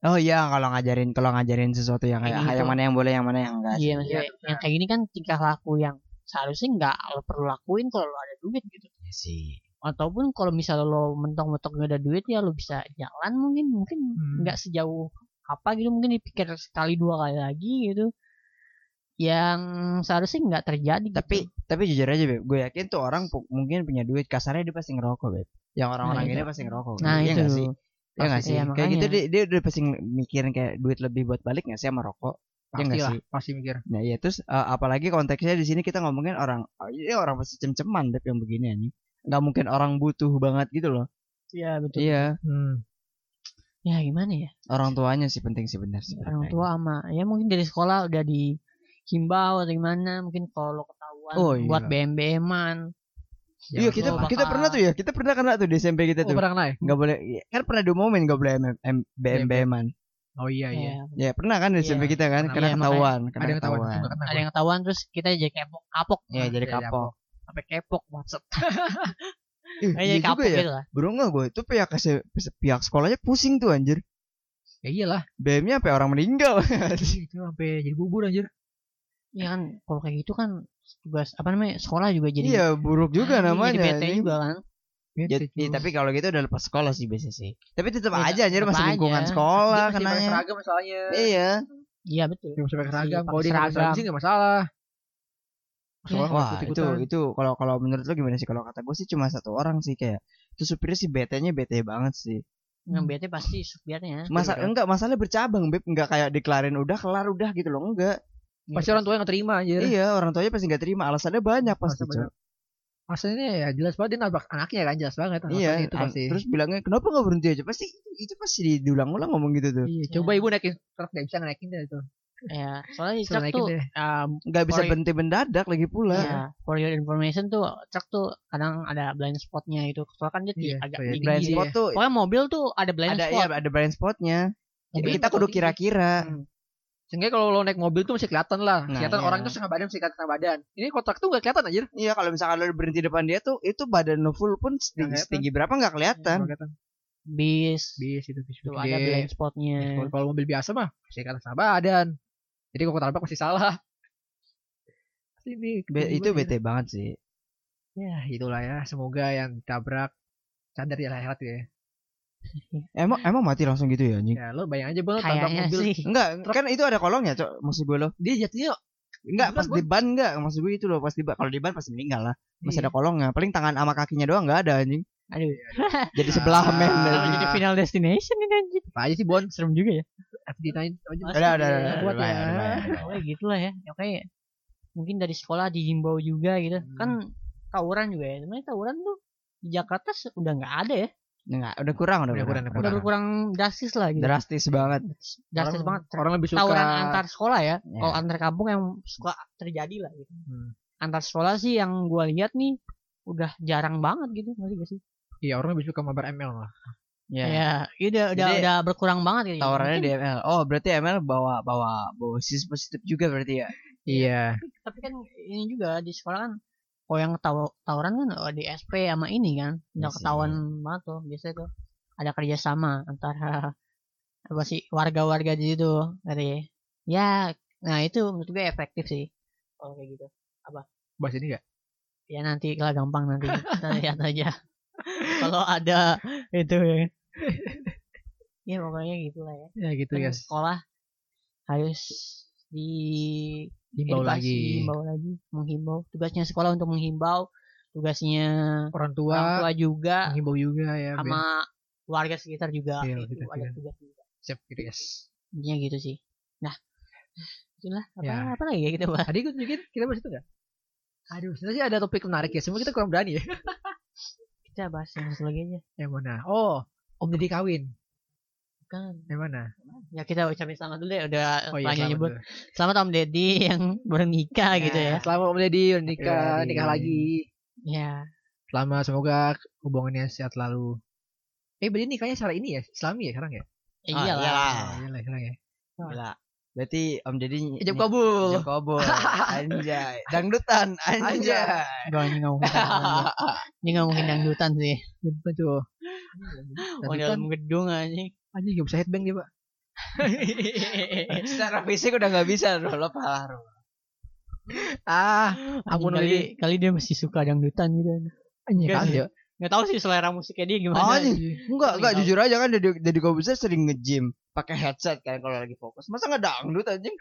Oh iya kalau ngajarin kalau ngajarin sesuatu yang kayak Kayak yang gitu. mana yang boleh yang mana yang enggak Iya sih. maksudnya yang kayak gini kan tingkah laku yang seharusnya nggak lo perlu lakuin kalau lo ada duit gitu. Iya sih Ataupun kalau misalnya lo mentok-mentok gak ada duit ya lo bisa jalan mungkin mungkin Hmm. nggak sejauh apa gitu mungkin dipikir sekali dua kali lagi gitu. Yang seharusnya nggak terjadi. tapi gitu. tapi jujur aja beb gue yakin tuh orang mungkin punya duit kasarnya dia pasti ngerokok beb yang orang-orang Nah, ini pasti ngerokok nah Iya itu sih ya nggak sih iya, kayak gitu dia, dia udah pasti mikirin kayak duit lebih buat balik nggak sih sama rokok ya Pasti nggak lah. sih Pasti mikir. nah iya terus eh, apalagi konteksnya di sini kita ngomongin orang oh, iya orang pasti cem-ceman beb yang begini anjing nggak mungkin orang butuh banget gitu loh Iya betul. iya Hmm. Ya gimana ya? orang tuanya sih penting sih benar sih orang tua sama ya mungkin dari sekolah udah dihimbau atau gimana mungkin kalau ketahuan Oh, iya. buat BM BM-an iya Ya, kita lo kita bakal- pernah tuh ya kita pernah kena tuh di SMP kita Oh, tuh. pernah kena ya? nggak boleh kan pernah diumumin nggak boleh M- M- BM BM-an Oh iya iya. ya pernah kan di Iya, SMP kita kan kena Iya, ketahuan Ada yang ketahuan. kena ada yang ketahuan. terus kita jadi kapok kapok. Ya jadi kapok. sampai kepok maksud kayak iya jadi juga kapok ya? gitu lah. Bro nggak gue itu pihak kese- pihak sekolahnya pusing tuh anjir. Ya iyalah. BM-nya sampai orang meninggal. Itu sampai jadi bubur anjir. Iya kan kalau kayak gitu kan tugas apa namanya sekolah juga jadi iya buruk juga Ah, namanya jadi bete anjing. juga kan. Ya, iya, tapi kalau gitu udah lepas sekolah sih biasanya sih. Tapi tetap Ya, aja anjir masih aja. lingkungan Dia sekolah masih pakai kenanya. seragam masalahnya. iya. Iya betul. Dia masih pakai Masih seragam. Kalau dia nggak pakai seragam. sih nggak masalah. Sekolah nggak Wah itu itu kalau kalau menurut lo gimana sih? Kalau kata gue sih cuma satu orang sih kayak itu supirnya sih betenya bete banget sih. Yang bete pasti supirnya. Masa Betul. enggak masalah bercabang beb. Enggak kayak deklarin udah kelar udah gitu loh enggak Pasti orang tua yang nggak terima anjir. iya orang tuanya pasti nggak terima alasannya banyak pasti Alasan Cok. Maksudnya ya jelas banget dia nabrak anaknya kan jelas banget. iya alasannya itu pasti. terus bilangnya kenapa nggak berhenti aja pasti itu, pasti di- diulang-ulang ngomong gitu tuh Iya, coba ibu naikin truk nggak bisa naikin deh itu. ya soalnya truk naikin tuh um, nggak bisa Sorry. berhenti mendadak lagi pula ya for your information tuh truk tuh kadang ada blind spotnya itu soalnya kan dia Iya, agak tinggi blind spot tuh pokoknya mobil tuh ada blind ada spot iya ada blind spotnya Jadi kita kudu kira-kira Hmm. Sehingga kalau lo naik mobil tuh masih kelihatan lah. Nah, kelihatan iya. orang tuh setengah badan masih kelihatan setengah badan. Ini kotak tuh nggak kelihatan anjir. iya kalau misalkan lo berhenti depan dia tuh itu badan lo full pun setinggi, setinggi berapa nggak kelihatan Nggak kelihatan. bis Bis itu bis. tuh ada blind spotnya Kalau kalau mobil biasa mah masih kelihatan setengah badan. Jadi kalau ketabrak masih salah. Ini Be- itu bete banget sih Ya itulah ya. Semoga yang ditabrak sadar ya akhirat ya. emang emang mati langsung gitu ya anjing? Ya lo bayang aja bang tabrak mobil. sih. Enggak kan itu ada kolongnya cok maksud gue lo. Dia jatuhnya enggak pas di ban enggak. Maksud gue itu loh pas di ban. Kalau di ban pasti meninggal lah. Masih Iya. ada kolongnya. Paling tangan sama kakinya doang nggak ada anjing. Aduh jadi sebelah Ah. men anjing. jadi final destination ini anjir apa aja sih Bon? serem juga ya. Ditanya aja. Mas- udah udah udah, Iya, udah, buat ya. Oke gitu lah ya. Oke mungkin dari sekolah dihimbau juga gitu. Hmm. kan tawuran juga ya. Sebenarnya tawuran tuh di Jakarta udah nggak ada ya Enggak, udah kurang udah, Udah kurang, kurang, udah berkurang drastis lah gitu. Drastis banget. Drastis Orang- banget. Orang lebih suka tawuran antar sekolah ya. Ya. kalau antar kampung yang suka terjadi lah gitu. Hmm. antar sekolah sih yang gua lihat nih udah jarang banget gitu ngerti gak sih? Iya orang lebih suka mabar ML lah. ya ya iya udah udah Jadi, udah berkurang banget gitu. tawarannya Mungkin- di ML oh berarti ML bawa bawa bawa sisi positif juga berarti ya? Iya. tapi kan ini juga di sekolah kan kalau yang taw tawuran kan oh, di SP sama ini kan. Udah Iya ketahuan banget tuh biasanya tuh ada kerjasama antara apa sih warga-warga di situ. Dari ya nah itu menurut gue efektif sih kalau kayak gitu. Bahas ini gak? ya nanti kalau gampang nanti. Kita lihat aja. Kalau ada itu ya. Ya pokoknya gitulah ya. Ya gitu Kan ya. sekolah harus di Himbau lagi. himbau lagi, menghimbau. Tugasnya sekolah untuk menghimbau, tugasnya Orang tua, orang tua juga menghimbau juga ya. sama warga sekitar juga Iya, itu ada tugas juga. Siap gitu. Intinya gitu sih. Nah, itulah apa Ya. apa lagi ya kita bahas. Tadi gue bikin kita bahas itu enggak? Aduh, sebenarnya ada topik menarik ya. Semua kita kurang berani ya. Kita bahas yang aja. Yang mana? Oh, Om Deddy kawin. Kan. Yang mana? Ya kita ucapin selamat dulu ya udah Oh iya, banyak selamat nyebut. dulu. Selamat Om Deddy yang baru nikah gitu ya. Selamat Om Deddy udah nikah, Iya, nikah iya. lagi. Ya. Selamat, semoga hubungannya sehat selalu. Eh, berarti nikahnya secara ini ya? Islami ya sekarang ya? Eh, Ah, iyalah. iyalah. Oh, iyalah, sekarang ya. Gila. Berarti Om Deddy Ijab kabul. Ijab kabul. Anjay. Dangdutan anjay. Gak ini nggak mungkin. ini nggak mungkin dangdutan sih. Betul tuh. Oh dalam gedung anjing. Anjing gak bisa headbang dia, Pak. Secara fisik udah nggak bisa loh lo parah. Ah, Ampun kali kali dia masih suka dangdutan gitu. anjing Enggak kan ya. Nggak tahu sih selera musiknya dia gimana. Anjing. Enggak, enggak Tahu. jujur aja kan Deddy Deddy Kobuzer sering nge-gym pakai headset kan kalau lagi fokus. Masa nggak dangdut anjing?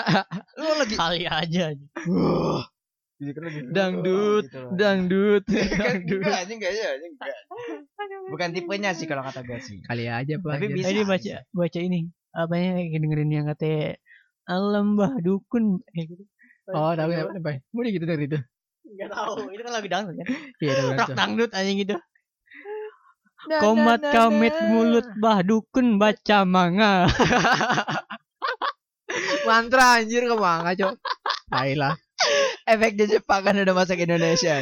Lo lagi Kali aja. anjing. Wah. Jadi keren gitu. Dangdut, Gitu. Dangdut. Kan enggak anjing enggak ya, anjing enggak. Bukan tipenya sih kalau kata gue sih. Kali aja, Pak. Tapi bisa. Tadi baca baca ini apa yang dengerin yang kata alam bah dukun eh gitu. Oh, tahu ya, apa? Mau gitu dari itu. Enggak tahu. Itu kan lagu dangdut kan. Iya. Rock dangdut anjing gitu. Komat kamit mulut bah dukun baca manga. Mantra anjir ke manga, Cok. Baiklah. Efek di Jepang kan udah masuk Indonesia.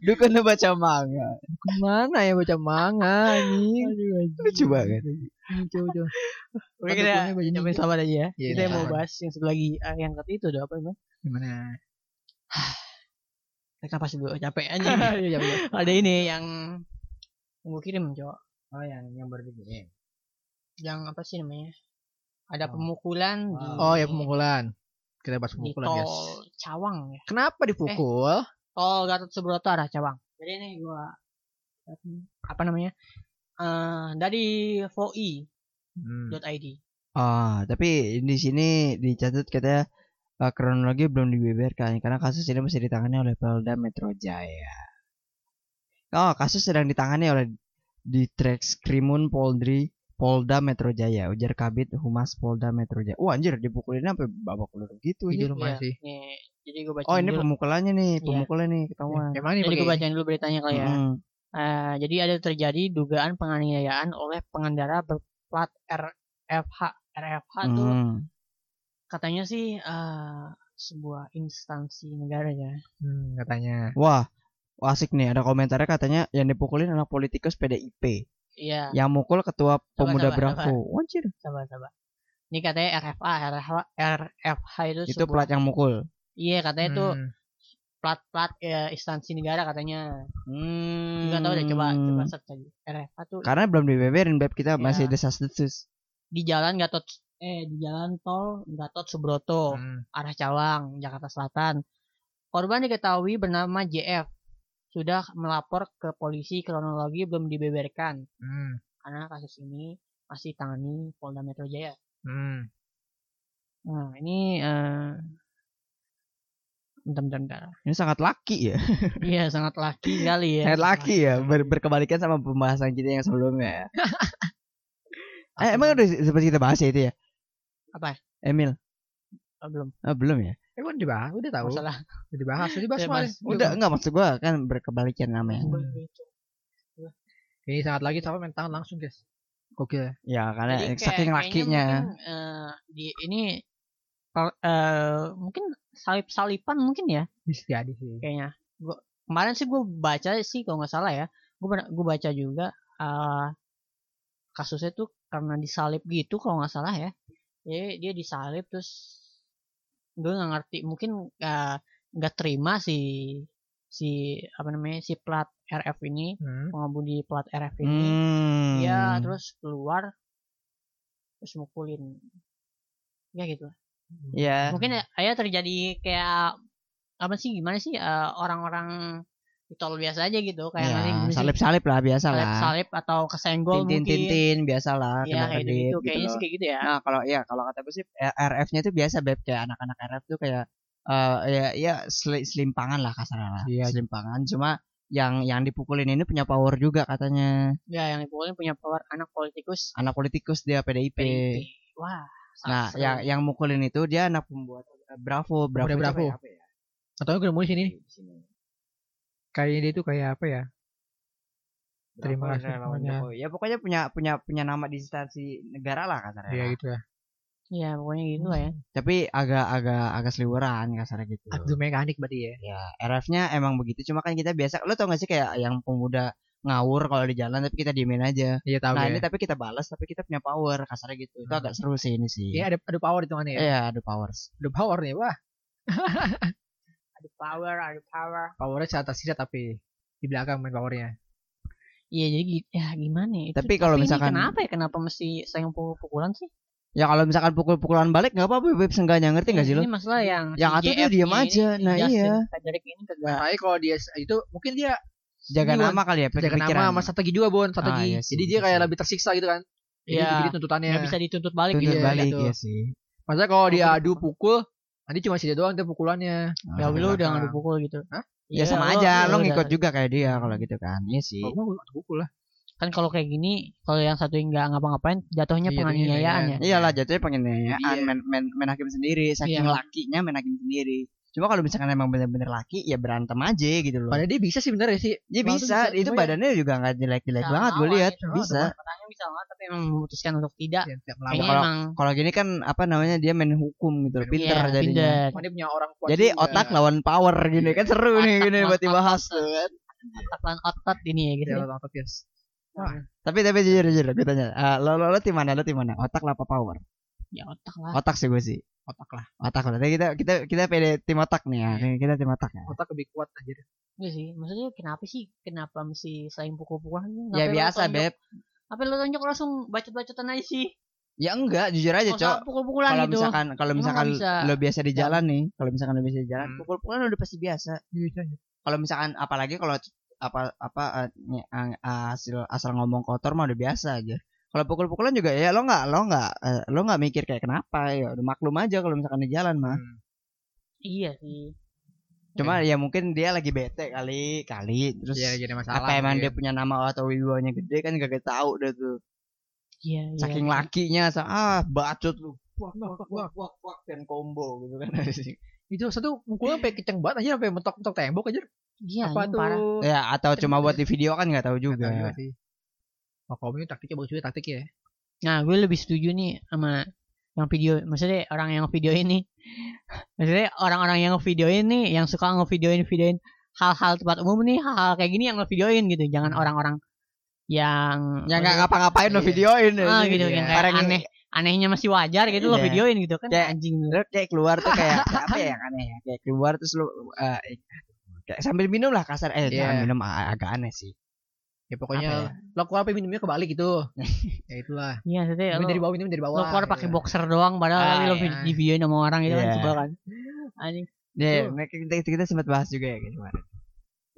Dukun lu baca manga. Ke mana ya baca manga anjing? Lucu banget. Lucu, lucu. Oke Kan kita coba gitu. sabar aja ya. Iya, kita mau bahas yang satu lagi ah, yang kata itu udah apa namanya? Gimana? Tarik napas dulu capek aja. Iya. Ada ini yang yang gue kirim cowok. Oh yang yang baru dikirim. Yang apa sih namanya? Ada Oh. pemukulan di Oh, ya pemukulan. Kita bahas di pemukulan, tol guys. Cawang ya. Kenapa dipukul? Tol Gatot Subroto arah Cawang. Jadi ini gua apa namanya? Eh dari voi.id. Hmm. Ah, tapi di sini dicatat katanya eh, kronologi belum dibeberkan karena kasus ini masih ditangani oleh Polda Metro Jaya. Oh, kasus sedang ditangani oleh di Treskrimun Poldri Polda Metro Jaya, ujar Kabit Humas Polda Metro Jaya. Wah anjir, dipukulin sampai babak belur gitu Di anjir. rumah Iya, sih. Nih, jadi gue baca Oh, ini dulu. pemukulannya nih, Iya. pemukulnya nih ketahuan. Emang nih Jadi gue bacain dulu beritanya kali ya. Eh, jadi ada terjadi dugaan penganiayaan oleh pengendara berplat RFH. RFH tuh Mm. katanya sih eh, sebuah instansi negara ya. Hmm, katanya. Wah, wah, asik nih. Ada komentarnya katanya yang dipukulin anak politikus PDIP. Iya, Yang mukul ketua pemuda sabar, Bravo. Anjir. sabar sabar. Ini katanya RFA, RFH, RFH itu, Itu sebuah- plat yang mukul. Iya, katanya itu Hmm. plat-plat ya, instansi negara katanya. Hmm. Enggak tahu deh coba coba search aja. RFH tuh Karena belum dibeberin beb kita Ya. masih desas-desus. di jalan Gatot eh di jalan tol Gatot Subroto Hmm. arah Cawang, Jakarta Selatan. Korban diketahui bernama JF. Sudah melapor ke polisi kronologi belum dibeberkan Hmm. karena kasus ini masih tangani Polda Metro Jaya. Hmm. Nah, ini eh bentar, bentar, bentar. Ini sangat laki ya. Iya, sangat laki kali ya. Sangat laki ya. Ber- berkebalikan sama pembahasan kita yang sebelumnya. ya. eh, emang udah seperti kita bahas ya itu ya? Apa? Emil. Oh, belum. Ah, belum ya? Emang dibahas, udah tahu. Masalah. Udah dibahas, udah dibahas Udah kemarin. Udah enggak maksud gua kan berkebalikan namanya. Ini sangat lagi sama main tangan langsung, guys. Gokil. Ya karena Jadi kayak- saking lakinya. Mungkin, eh, di ini eh, eh, mungkin salip-salipan mungkin ya Bisa jadi sih. kayaknya. Gua kemarin sih gue baca sih kalau nggak salah ya. Gue gue baca juga eh kasusnya tuh karena disalip gitu kalau nggak salah ya. Jadi dia disalip terus gue nggak ngerti mungkin eh, nggak terima si si apa namanya si plat RF ini Hmm. pengemudi plat RF ini Hmm. ya terus keluar terus mukulin ya gitu Ya. mungkin ya, terjadi kayak apa sih gimana sih eh, orang-orang ditol biasa aja gitu kayak Ya, nanti gimana sih? salip-salip lah biasa lah. salip atau kesenggol mungkin Tintin-tintin biasa lah, ya kayak kedip gitu gitu kayaknya sih kayak gitu ya Nah, kalau ya kalau kata gue sih eh, RF-nya tuh biasa beb kayak anak-anak RF tuh kayak eh ya ya seli- selimpangan lah kasarnya lah. Iya. Selimpangan cuma yang yang dipukulin ini punya power juga katanya. ya yang dipukulin punya power anak politikus Anak politikus dia PDIP. PDIP wah Nah, seru. yang yang mukulin itu dia anak pembuat eh, Bravo, Bravo. Udah itu Bravo. apa ya? Atau gue di sini. Di sini. Kayaknya dia itu kayak apa ya? Terima kasih semuanya. Ya pokoknya punya punya punya nama di instansi negara lah kasarnya. Iya lah. gitu ya. ya pokoknya gitu lah ya Tapi agak agak agak seliweran kasarnya gitu. Abdul mekanik berarti ya. Ya, RF-nya emang begitu. Cuma kan kita biasa, lo tau gak sih kayak yang pemuda ngawur kalau di jalan tapi kita diemin aja. Iya tahu nah ya. ini tapi kita balas tapi kita punya power kasarnya gitu. Itu agak seru sih ini sih. Iya ada ada power hitungannya ya. Iya, ada powers. Ada power nih. Wah, ada power ada power powernya secara sisa tapi di belakang main powernya. iya jadi ya gimana ya Itu- Tapi kalau ini misalkan- kenapa ya kenapa mesti sayang pukul-pukulan sih Ya kalau misalkan pukul-pukulan balik nggak apa-apa, Beb, seenggaknya ngerti gak sih lo? ini masalah yang Yang si satu tuh diam aja. ini, Nah, Justin iya. Frederick ini kagak kalau dia itu mungkin dia Jaga nama kali ya, jaga pikiran. nama sama strategi juga Bon, strategi. Ah, iya sih, Jadi dia bisa kayak sih. lebih tersiksa gitu kan. Iya. jadi tuntutannya. nggak bisa dituntut balik Tuntut gitu Iya, balik gitu. ya sih. Maksudnya kalau dia Oh, adu pukul, nanti cuma sih dia doang dia pukulannya. ya lu udah belakang. ngadu pukul gitu Hah? Ya sama aja, lu lo udah- ngikut juga kayak dia kalau gitu kan. Iya sih. Oh, gua adu pukul lah. kan kalau kayak gini kalau yang satu nggak ngapa-ngapain jatuhnya Iya, penganiayaan ya. Iyalah jatuhnya penganiayaan Iya. main, main, main hakim sendiri saking Iya. lakinya main hakim sendiri cuma kalau misalkan emang bener-bener laki ya berantem aja gitu loh. Padahal dia bisa sih bener ya sih. ya Bang tuh bisa, itu cuma ya badannya juga nggak jelek-jelek Bisa banget gue lihat. ya, bisa. bisa banget tapi emang memutuskan untuk tidak. Ya, kalau- emang kalau gini kan apa namanya dia main hukum gitu pinter iya, jadinya. Pinter. Oh, dia punya orang kuat. jadi juga. otak lawan power gini kan seru nih Otak gini lawan buat dibahas tuh kan. Otak lawan otot ini ya gitu. Dia ya. otak yes. tapi tapi jujur jujur gue tanya. Eh, lo, lo lo tim mana lo tim mana? Otak apa power ya otak lah. Otak sih gue sih. Otak lah. otak lah. Tapi kita kita kita pede tim otak nih ya. Kita tim otak ya. Otak lebih kuat anjir. Iya sih. Maksudnya kenapa sih? Kenapa mesti saling pukul-pukulan? Ya biasa beb. Apa lo tonjok? Langsung bacot-bacotan aja sih. Ya enggak. Jujur aja cok. pukul-pukulan kalau gitu. misalkan kalau misalkan bisa- lo biasa di jalan nih kalau misalkan lo biasa di jalan Hmm. pukul-pukulan udah pasti biasa. Bisa. kalau misalkan apalagi kalau apa apa eh, nye- ang- hasil asal ngomong kotor mah udah biasa aja kalau pukul-pukulan juga ya lo nggak lo nggak eh, lo nggak mikir kayak kenapa ya udah maklum aja kalau misalkan di jalan mah Hmm. iya sih cuma ya mungkin dia lagi bete kali kali terus Iya, jadi masalah. apa emang dia punya nama atau wibawanya gede kan gak tahu deh tuh iya iya saking iya. lakinya ah bacot lu wak wak wak wak wak dan combo gitu kan itu satu mukulnya sampai kenceng banget aja sampai mentok-mentok tembok aja. iya Apa tuh? parah ya atau cuma buat di video kan nggak tahu Nggak tahu juga juga sih. Ini taktiknya bagus juga taktiknya ya. Nah, gue lebih setuju nih sama yang video, maksudnya orang yang video ini, maksudnya orang-orang yang videoin nih, yang suka ngevideoin videoin hal-hal tempat umum nih, hal-hal kayak gini yang ngevideoin gitu, jangan orang-orang yang yang nggak ngapa-ngapain lo Iya. videoin ah aja. gitu, Iya. yang kayak aneh, anehnya masih wajar gitu lo Iya. videoin gitu kan Kayak- anjing. Lo kayak keluar tuh kayak, apa ya yang aneh ya kayak keluar terus lo eh, kayak sambil minum lah kasar eh Iya. jangan minum a- agak aneh sih Ya pokoknya Apa ya? lo keluar apa minumnya kebalik gitu. ya itulah. Iya, maksudnya Minum dari bawah minum dari bawah. lo keluar gitu. pakai boxer doang, padahal Ah, lo iya. di videoin sama orang gitu kan Iya. sebel kan. Anjing. Deh, Tuh. mereka kita, kita sempat bahas juga ya kemarin.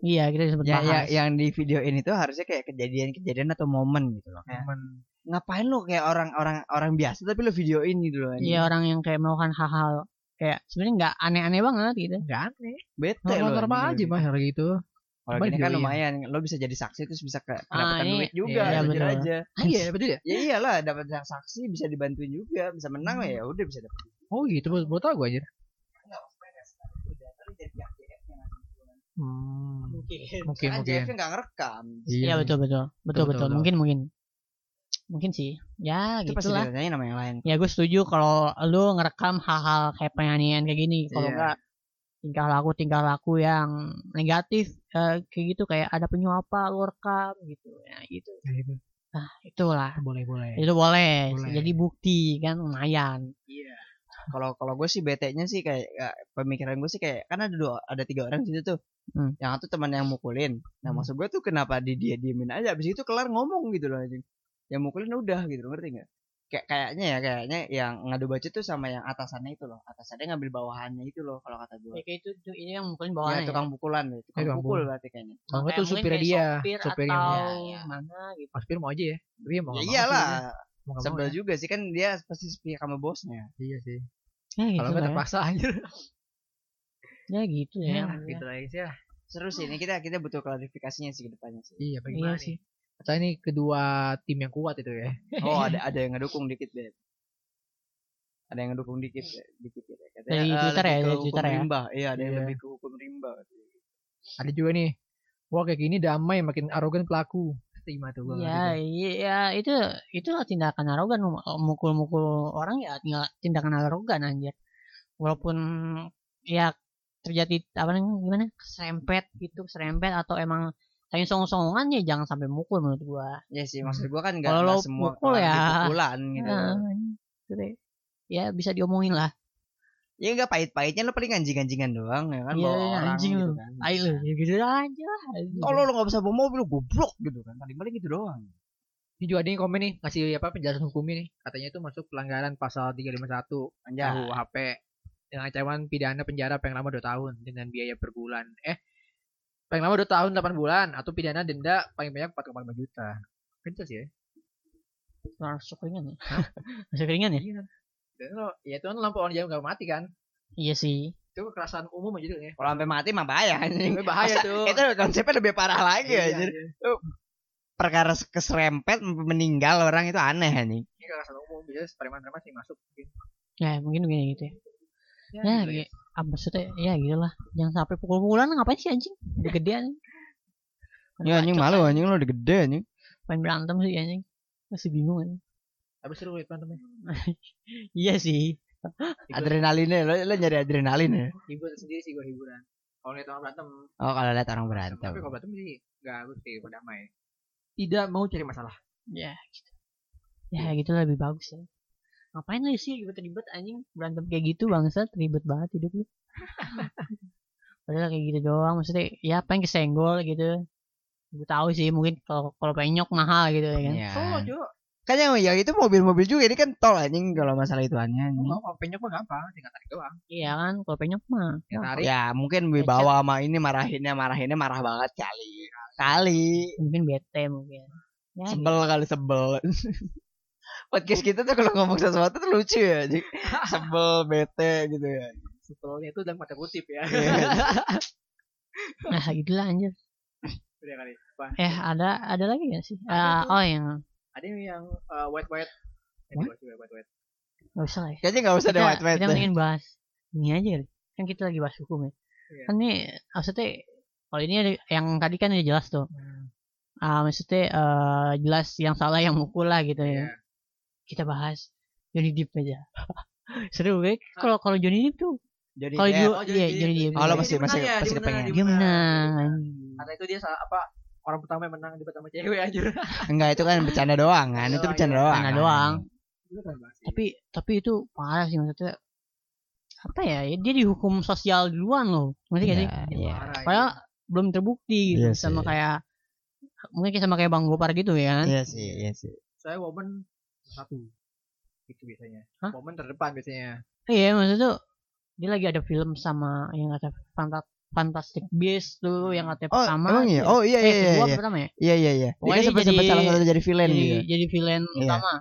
Iya, kita sempat Ya, ya, bahas. yang di video ini tuh harusnya kayak kejadian-kejadian atau momen gitu loh. Kayak, Momen. ngapain lo kayak orang-orang orang biasa tapi lo videoin gitu loh. Iya, orang yang kayak melakukan hal-hal kayak sebenarnya nggak aneh-aneh banget gitu. Enggak aneh. Bete lo. normal aja mah kayak gitu. Kalau gini kan videoin? lumayan, lo bisa jadi saksi terus bisa ke Ah, ini- duit juga, iya, jujur betul. aja. Ah, iya betul ya. Ya iyalah, dapat yang saksi bisa dibantuin juga, bisa menang ya udah bisa dapat. Oh gitu, baru, baru tau gue aja. Hmm. Mungkin. Mungkin Kan mungkin. Nggak ngerekam. Iya betul betul betul Betul, betul. betul. Mungkin mungkin mungkin sih. Ya Itu ditanyain sama yang lain. Ya gue setuju kalau lu ngerekam hal-hal kayak penganiayaan kayak gini. Kalau Iya. enggak tingkah laku tingkah laku yang negatif eh, kayak gitu kayak ada penyuapan lu rekam gitu ya gitu Ya, itu. nah itulah Boleh boleh. itu boleh, Boleh. jadi bukti kan lumayan Kalau kalau gue sih bete-nya sih kayak ya, pemikiran gue sih kayak kan ada dua ada tiga orang di situ tuh. Hmm. Yang satu teman yang mukulin. Nah, Hmm. maksud gue tuh kenapa di dia diemin aja abis itu kelar ngomong gitu loh anjing. Yang mukulin udah gitu loh, ngerti nggak? Kayak kayaknya ya kayaknya yang ngadu bacot tuh sama yang atasannya itu loh atasannya ngambil bawahannya itu loh kalau kata gue Ya, kayak itu tuh, ini yang mukulin ya, bawahnya ya. tukang pukulan tuh tukang tukang pukul pukul. berarti kayaknya Kalau nggak Kayak tuh kayak dia, supirnya atau Iya, iya. mana gitu. Aspir mau aja ya. Tapi ya mau ya mau iyalah sih, mau sebel ya. juga sih kan dia pasti sepihak sama bosnya Iya sih. Ya gitu Kalau nggak lah. ya. terpaksa anjir. Ya gitu ya. Ya, gitu lah guys ya. seru sih ini kita kita butuh klarifikasinya sih ke depannya sih Iya, Iya bagaimana sih. sih? Saya ini kedua tim yang kuat itu ya. oh ada ada yang ngedukung dikit deh ada yang ngedukung dikit dikit ya katanya Dari eh, Twitter lebih ya, ke dari hukum Twitter ya. rimba iya ada yang Iya. lebih ke hukum rimba Ada juga nih. Wah kayak gini damai makin arogan pelaku. Terima tuh gua. Ya, iya itu itulah tindakan arogan mukul-mukul orang ya tindakan arogan anjir. Walaupun ya terjadi apa namanya gimana? serempet gitu, serempet atau emang saling song-songan ya jangan sampai mukul menurut gua. ya sih maksud gua kan nggak semua di ya. pukulan gitu Nah, gitu deh. Ya bisa diomongin lah. ya nggak pahit-pahitnya lo paling anjing-anjingan doang ya kan Iya, bawa orang anjing gitu lu. kan Ayo lu, ya gitu aja. kalau lo nggak bisa bawa mobil lo goblok gitu kan paling paling gitu doang Ini juga ada yang komen nih ngasih apa penjelasan hukumnya nih. Katanya itu masuk pelanggaran pasal 351 anjay KUHP dengan ancaman pidana penjara paling lama 2 tahun dengan biaya per bulan. Eh, paling lama 2 tahun 8 bulan atau pidana denda paling banyak 4,5 juta. Kenceng sih ya. Masuk ringan ya. Masuk ringan ya? Iya. Dan lo, ya itu kan lampu orang jauh gak mati kan. Iya sih. Itu kekerasan umum aja judulnya. kalau sampai mati mah bahaya anjing bahaya Masa- tuh. itu konsepnya lebih parah lagi Iya, anjir iya. perkara keserempet meninggal orang itu aneh anjing Ini kekerasan umum bisa preman-preman sih masuk mungkin. Ya mungkin begini gitu ya. Ya, Ya, gitu gitu. Ah, maksudnya ya gitu lah. Jangan sampai pukul-pukulan ngapain sih anjing? Udah gede anjing. ya anjing malu anjing. lo udah gede anjing Main berantem sih anjing. Masih bingung anjing. Tapi seru liat berantemnya. Iya sih. adrenalinnya lo, lo nyari adrenalin ya Hibur sendiri sih gue hiburan. Kalau lihat orang berantem, oh kalau lihat orang berantem tapi kalau berantem sih gak bagus sih berdamai. Tidak mau cari masalah. Ya gitu. Ya gitu lebih bagus ya. Ngapain lu sih ribet-ribet anjing berantem kayak gitu bangsat ribet banget hidup lu. Padahal kayak gitu doang maksudnya ya pengen kesenggol gitu. Gue tahu sih mungkin kalau kalau penyok mahal gitu ya kan. ya. Jo. kan yang ya itu mobil-mobil juga ini kan tol anjing kalau masalah itu anjing Oh, kalau penyok mah gampang, tinggal tarik doang. Iya kan kalau penyok mah. Ya, tarik. ya mungkin wibawa sama ini marahinnya marahinnya marah banget kali kali Mungkin bete mungkin. Ya, sebel kali sebel podcast kita tuh kalau ngomong sesuatu tuh lucu ya sebel bete gitu ya Sebelnya itu dalam mata kutip ya. Nah, gitulah anjir. Udah kali. Apa? Eh, ada ada lagi gak sih? Ada Ah, tuh. oh yang Ada yang uh, white white. White white. nggak usah lah ya. kayaknya nggak usah deh Kita, white white kita mendingin bahas ini aja kali. Kan kita lagi bahas hukum ya. Iya. Kan ini maksudnya kalau ini ada yang tadi kan udah jelas tuh. Hmm. Ah, maksudnya eh, jelas yang salah yang mukul lah gitu Iya. ya. Kita bahas Johnny Depp aja. Seru gue kalau kalau Johnny Depp tuh jadi kalau ya, dia oh, Johnny iya. Johnny Depp. Oh, lo iya. masih- masih- ya, masih dia kepengen. dia menang. Karena itu dia salah apa? Orang pertama yang menang debat sama cewek anjir. enggak itu kan bercanda doang kan itu Doang, bercanda iya. doang Bercanda kan. doang. Tapi tapi itu parah sih maksudnya. Apa ya? Dia dihukum sosial duluan loh. Ngerti gak sih? Iya, iya. Parah, Padahal belum terbukti Iya sama sih. kayak mungkin sama kayak Bang Gopar gitu ya kan. iya sih iya sih saya woman satu itu biasanya Hah? woman terdepan biasanya Iya, maksudnya tuh dia lagi ada film sama yang kata Fanta Fantastic Beasts tuh yang katanya oh pertama. emang iya ya? oh iya eh, iya iya apa pertama ya? iya iya iya dia Pokoknya kan sempat jadi- sempat salah satu jadi villain jadi, gitu jadi villain Iya. utama.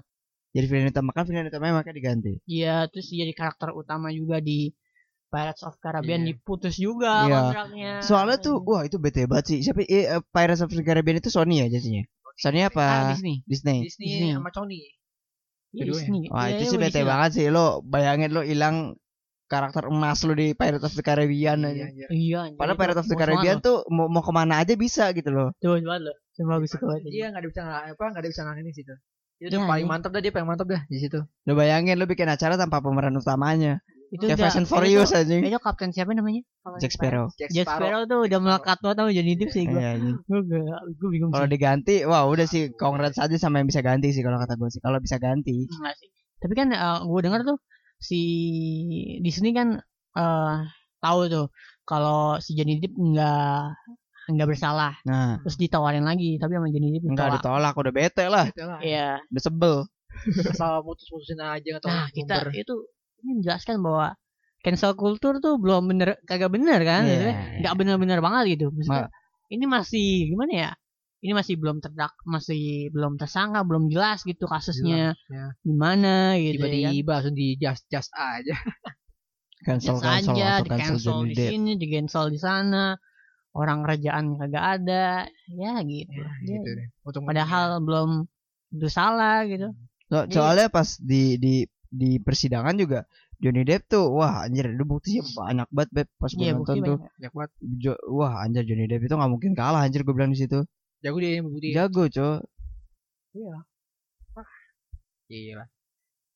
jadi villain utama kan villain utamanya makanya diganti Iya, terus dia jadi karakter utama juga di Pirates of Caribbean Iya. diputus juga Iya. kontraknya. soalnya tuh wah itu bete banget sih siapa eh, Pirates of Caribbean itu Sony ya jadinya Sony ah, apa Disney. Disney Disney, Disney. sama Sony Iya, Keduanya. Wah Iya, itu iya, sih bete banget sih lo bayangin lo hilang karakter emas lo di Pirates of the Caribbean iya, aja anjir. Iya, anjir, Padahal itu Pirates of the Caribbean tuh mau, mau ke mana aja bisa gitu loh. Tuh, banget loh. Itu bagus banget. dia nggak ada bisa apa nggak ada bisa ini situ dia Iya, udah paling iya. mantap dah dia paling mantap dah di situ Lo bayangin lo bikin acara tanpa pemeran utamanya. Itu Kayak udah- and itu- Furious aja. Itu kapten siapa namanya? Jack Sparrow. Jack Jack Sparrow tuh udah melekat banget sama Johnny Depp sih gue. Iya. Gue bingung Kalau diganti, wah udah sih congrats aja sama yang bisa ganti sih kalau kata gue sih. Kalau bisa ganti. Enggak sih. Tapi kan gue dengar tuh si Disney kan eh tahu tuh kalau si Johnny Depp nggak nggak bersalah Nah, terus ditawarin lagi tapi sama Johnny Depp enggak ditolak. udah bete lah, Gitu lah. Iya. udah sebel. asal mutus-mutusin aja atau Nah, kita itu ini menjelaskan bahwa cancel culture tuh belum bener kagak bener kan? Gitu ya. iya. nggak bener-bener banget gitu. Maksudnya, Ma- ini masih gimana ya? Ini masih belum terdak masih belum tersangka belum jelas gitu kasusnya ya. gimana gitu ya kan. tiba-tiba langsung di just just aja. Cancel Biasa cancel aja di cancel cancel di sini di cancel di sana. Orang kerajaan kagak ada. Ya gitu. Ya, Ya, gitu deh. Untung padahal belum itu salah gitu. So- Iya. soalnya pas di di di persidangan juga Johnny Depp tuh wah anjir itu buktinya banyak banget Beb pas gue iya nonton tuh. banyak. banyak banget. Jo- wah anjir Johnny Depp itu nggak mungkin kalah anjir gue bilang di situ. Jago dia yang bukti. Jago coy gila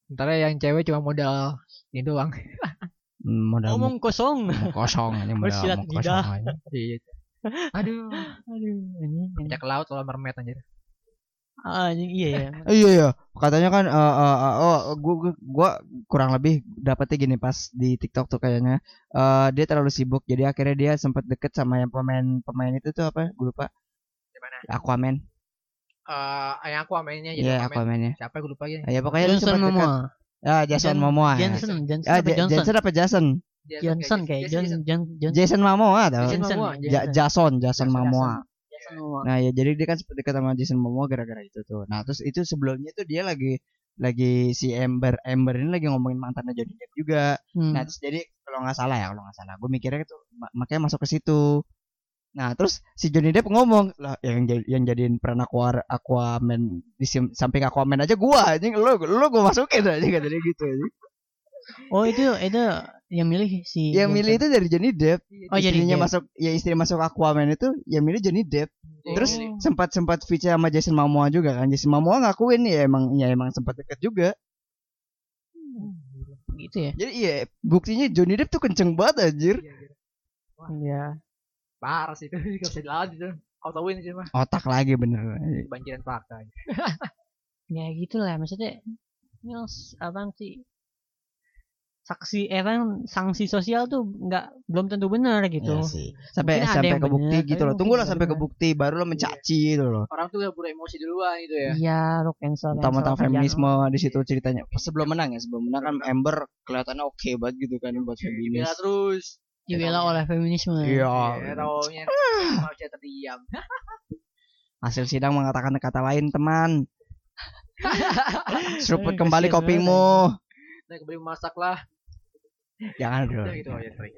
Ntar yang cewek cuma modal ini doang. Hmm, modal ngomong kosong. mau kosong ini modal lidah. kosong aja. iya. Aduh. Aduh ini ke laut kalau mermaid anjir ah, iya ya. Eh, iya iya. Katanya kan eh, eh, eh, oh gua, gua gua kurang lebih dapetnya gini pas di TikTok tuh kayaknya. Eh dia terlalu sibuk. Jadi akhirnya dia sempat deket sama yang pemain pemain itu tuh apa? Gue lupa. Gimana? Aquaman. Eh, yang aku mainnya jadi iya Aquaman. Aquaman ya siapa gue lupa ya ya pokoknya dia Johnson Momoa. Ya Jason Jan- Momoa. Ya. Johnson Johnson Ah, Johnson? Jason apa Jason? Johnson kayak John John Johnson Jason Momoa Jason Johnson, Momoa, Johnson. Ja- Jason Jason Jason, Momoa Momoa Nah ya jadi dia kan sempat dekat sama Jason Momoa gara-gara itu tuh. Nah terus itu sebelumnya tuh dia lagi lagi si Amber Amber ini lagi ngomongin mantannya Johnny Depp juga. Hmm. Nah terus jadi kalau nggak salah ya kalau nggak salah, gue mikirnya ma- makanya masuk ke situ. Nah terus si Johnny Depp ngomong lah yang yang jadiin peran Aqua Aquaman di samping Aquaman aja gua anjing lu lu gua masukin aja kata dia gitu anjing. oh itu itu yang milih si Yang milih itu dari Johnny Depp. oh Istrinya dia. masuk ya istri masuk Aquaman itu yang milih Johnny Depp. Terus Oh. sempat sempat feature sama Jason Momoa juga kan. Jason Momoa ngakuin ya emang ya emang sempat deket juga. gitu ya Jadi iya buktinya Johnny Depp tuh kenceng banget anjir. ya parah sih itu gak bisa dilawan itu auto win sih mah Otak lagi bener. kebanjiran fakta ya gitulah maksudnya harus apa sih saksi eh kan sanksi sosial tuh nggak belum tentu benar gitu Iya sih. Sampai Mungkin sampai yang ke bukti bener, gitu loh. Tunggulah sampai ke bener. bukti baru lo mencaci gitu loh. orang tuh udah buru emosi duluan gitu ya iya lo cancel cancel feminisme di situ ceritanya. Pas sebelum menang ya, sebelum menang kan Amber kelihatannya oke banget gitu kan buat feminis. Dibela terus dibela oleh feminisme Iya. ya taunya manusia terdiam Hasil sidang mengatakan kata lain teman. Seruput kembali kopimu. nah kembali memasak lah Jangan bro. Gitu aja sorry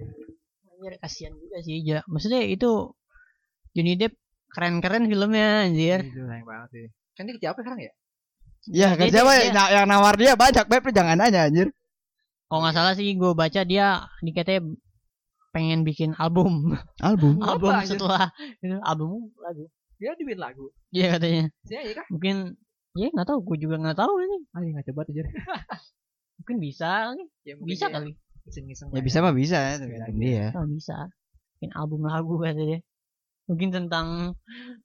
Anjir kasihan juga sih ya. Maksudnya itu Johnny Depp keren-keren filmnya anjir. itu sayang banget sih kan dia kerja apa sekarang ya Ya Dia- kerja mah dia- yang- yang nawar dia banyak beb jangan nanya anjir. Kalau nggak salah sih gue baca dia dikatanya pengen bikin album. Album. Apa, album anjir? setelah itu album lagu. dia dibikin lagu Iya katanya. sih aja kah Mungkin ya nggak tahu gue juga nggak tahu ini. ah nggak coba tuh jadi Mungkin bisa kali. ya, mungkin Bisa dia kali. Iseng-iseng Ya bisa mah bisa ya tergantung dia. Oh, bisa. Bikin album lagu katanya. Mungkin tentang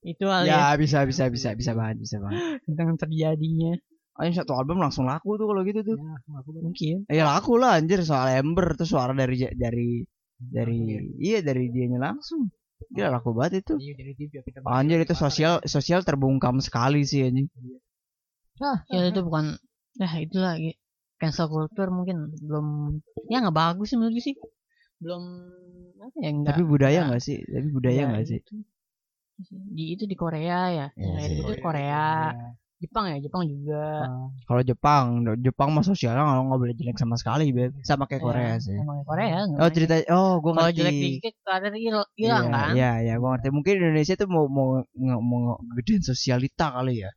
itu kali ya. Ya bisa bisa bisa bisa banget bisa banget. Tentang terjadinya. Ayo satu album langsung laku tuh kalau gitu tuh. Ya, aku baru- Mungkin. Eh laku lah anjir soal Ember tuh suara dari dari dari iya dari dianya langsung. Gila laku banget itu. Iya, dia Anjir itu sosial sosial terbungkam sekali sih anjing. Ya itu bukan. Ya itulah gitu. Cancel culture mungkin belum ya nggak bagus sih menurut gue sih belum apa ya nggak Tapi budaya nggak- sih? Tapi budaya ya, nggak sih? itu. di itu di Korea ya Iya Kayak sih. gitu Korea Jepang ya Jepang juga Kalau Jepang, Jepang mah sosialnya nggak nggak boleh jelek sama sekali, beb. Sama kayak Korea Ya, sih. sama kayak Korea Oh cerita, oh gue kalau ngerti. jelek dikit ada hilang Iya, kan Iya, iya, gue ngerti. Mungkin Indonesia tuh mau mau nge- mau gedein sosialita kali ya.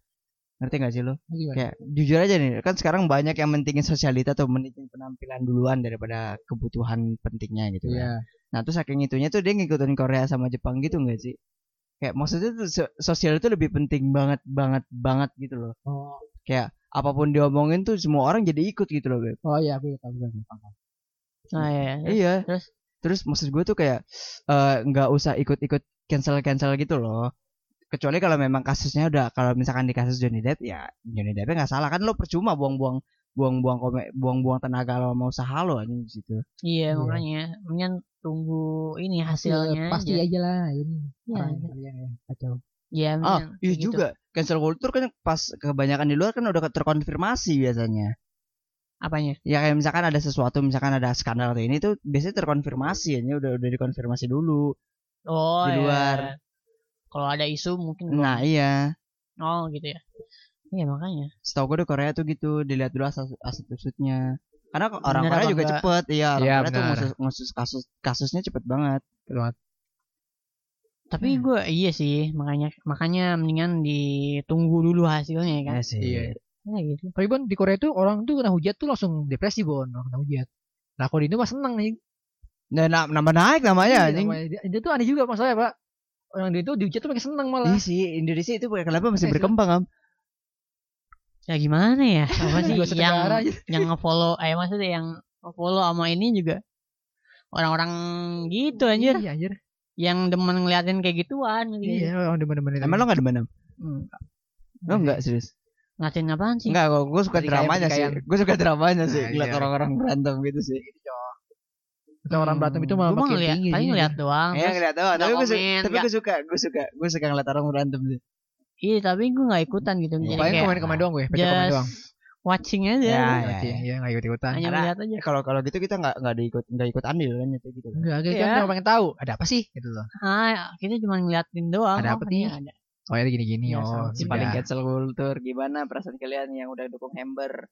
Ngerti gak sih lo? Gimana? Kayak jujur aja nih, kan sekarang banyak yang mentingin sosialita tuh mentingin penampilan duluan daripada kebutuhan pentingnya gitu Iya. kan. Nah, terus saking itunya tuh dia ngikutin Korea sama Jepang gitu gak sih? Kayak maksudnya tuh so- sosial itu lebih penting banget banget banget gitu loh. Oh, Kayak apa pun diomongin tuh semua orang jadi ikut gitu loh, Beb. oh iya aku tahu gue paham. nah ya Iya. terus? Terus maksud gue tuh kayak eh, nggak usah ikut-ikut cancel-cancel gitu loh. Kecuali kalau memang kasusnya udah kalau misalkan di kasus Johnny Depp ya Johnny Depp nggak salah kan lo percuma buang-buang buang-buang buang-buang tenaga lo sama usaha lo anjing di situ. iya Iya. makanya mendingan tunggu ini hasilnya pasti aja. aja lah ini Iya. orang kalian ya kacau Iya, Ah, iya gitu. juga. Cancel culture kan pas kebanyakan di luar kan udah terkonfirmasi biasanya. Apanya? Ya kayak misalkan ada sesuatu, misalkan ada skandal atau ini tuh biasanya terkonfirmasi ya, udah udah dikonfirmasi dulu. Oh, Di iya. luar. Kalau ada isu mungkin Nah, iya. oh gitu ya. Iya makanya. Setahu gue di Korea tuh gitu, dilihat dulu asal asal usutnya. Karena orang Bener Korea juga enggak? cepet, iya orang Iya, Korea tuh ngusus, ngusus kasus kasusnya cepet banget. Tapi Hmm. gue iya sih makanya makanya mendingan ditunggu dulu hasilnya ya kan. Iya sih. Iya. Ya gitu. Tapi Bon di Korea tuh orang tuh kena hujat tuh langsung depresi Bon, orang kena hujat. Nah kalau di Indo mah seneng nih. Dan na- nambah naik namanya anjing. Dia, dia tuh aneh juga masalahnya pak. Orang dia tuh dihujat tuh makin seneng malah. Iya sih, Indonesia itu kenapa masih Iya berkembang, Am? Ya gimana ya? Apa sih yang yang nge-follow eh maksudnya yang nge-follow sama ini juga orang-orang gitu anjir Iya anjir. yang demen ngeliatin kayak gituan gitu. Iya orang demen-demen itu. Emang lo gak demen, Am? Enggak. Lo enggak serius? Ngeliatin apaan sih? Enggak, gue suka dramanya sih. Gue suka dramanya sih, ngeliat iya. orang-orang berantem gitu sih. Kita orang berantem itu malah mah makin ngeliat, tinggi. paling sih, ngeliat doang. Iya ngeliat doang, tapi gue tapi gue suka, gue suka, gue suka ngeliat orang berantem sih. Iya tapi gue gak ikutan gitu. Iya. Jadi Paling kayak komen-komen doang gue, baca komen doang. watching aja. Ya, Iya, ya, sih, ya. Iya nggak ikut ikutan. Hanya Karena- melihat aja. Kalau kalau gitu kita nggak nggak diikut nggak ikut andil kan gitu gitu. kan. Enggak, kita Iya. kan cuma pengen tahu ada apa sih gitu loh. Ah, kita cuma ngeliatin doang. Ada apa nih? Ada. Oh ya gini-gini Iya, oh. Si Iya. paling cancel culture gimana perasaan kalian yang udah dukung Hamber?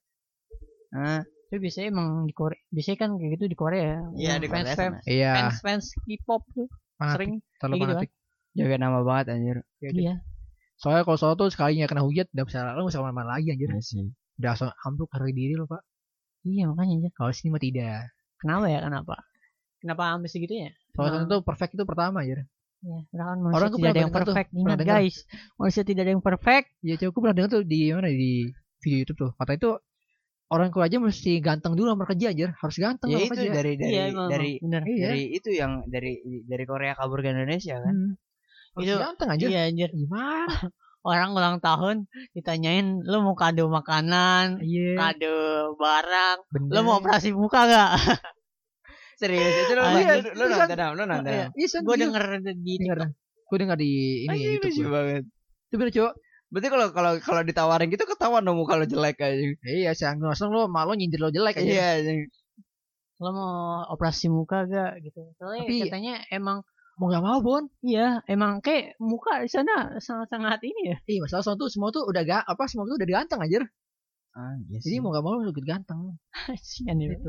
Hah? Tapi biasanya emang di Korea, biasanya kan kayak gitu di Korea. Iya di fans, Korea fans, sana. Iya. fans, fans K-pop tuh Fanatik, sering terlalu gitu fanatik. Jaga nama banget anjir. iya. Soalnya kalau soal tuh sekalinya kena hujat udah bisa lo bisa ke mana-mana lagi anjir. Iya sih. Udah langsung ambruk harga diri lo pak. Iya makanya aja. Kalau sini mah tidak. Kenapa ya? Kenapa? Kenapa ambil segitunya? Soalnya Nah. itu perfect itu pertama anjir. Ya, kan manusia Orang tuh tidak ada yang tuh, perfect. Ingat dengar. guys, manusia tidak ada yang perfect. Iya cewek aku pernah dengar tuh di mana di video YouTube tuh. Kata itu orang Korea aja mesti ganteng dulu sama kerja anjir. Harus ganteng Ya itu kerja. dari dari iya, emang, dari bener. Iya. dari itu yang dari dari Korea kabur ke Indonesia kan. Hmm. Harus Itu- ganteng anjir. Iya anjir. Gimana? Orang ulang tahun ditanyain lu mau kado makanan, Iya. kado barang, Bener. lu mau operasi muka gak? Serius itu lo Ah, iya, lu, lu nonton lu nonton. Iya. Iya, Gue iya. denger di denger. Gue denger di ini Anjing, YouTube. lucu banget. Itu bener cowok. Berarti kalau kalau kalau ditawarin gitu ketahuan dong muka lo jelek aja. Iya, si Anggun langsung lo malu nyindir lo jelek aja. Iya, anjing. lo mau operasi muka gak gitu. Soalnya Tapi- katanya emang Mau gak mau, Bon. iya emang kayak muka di sana sangat-sangat ini ya. Iya, masalah semua tuh semua tuh udah gak apa semua tuh udah ganteng anjir. Ah, iya Jadi sih. mau gak mau lo ikut ganteng. Kasihan ya.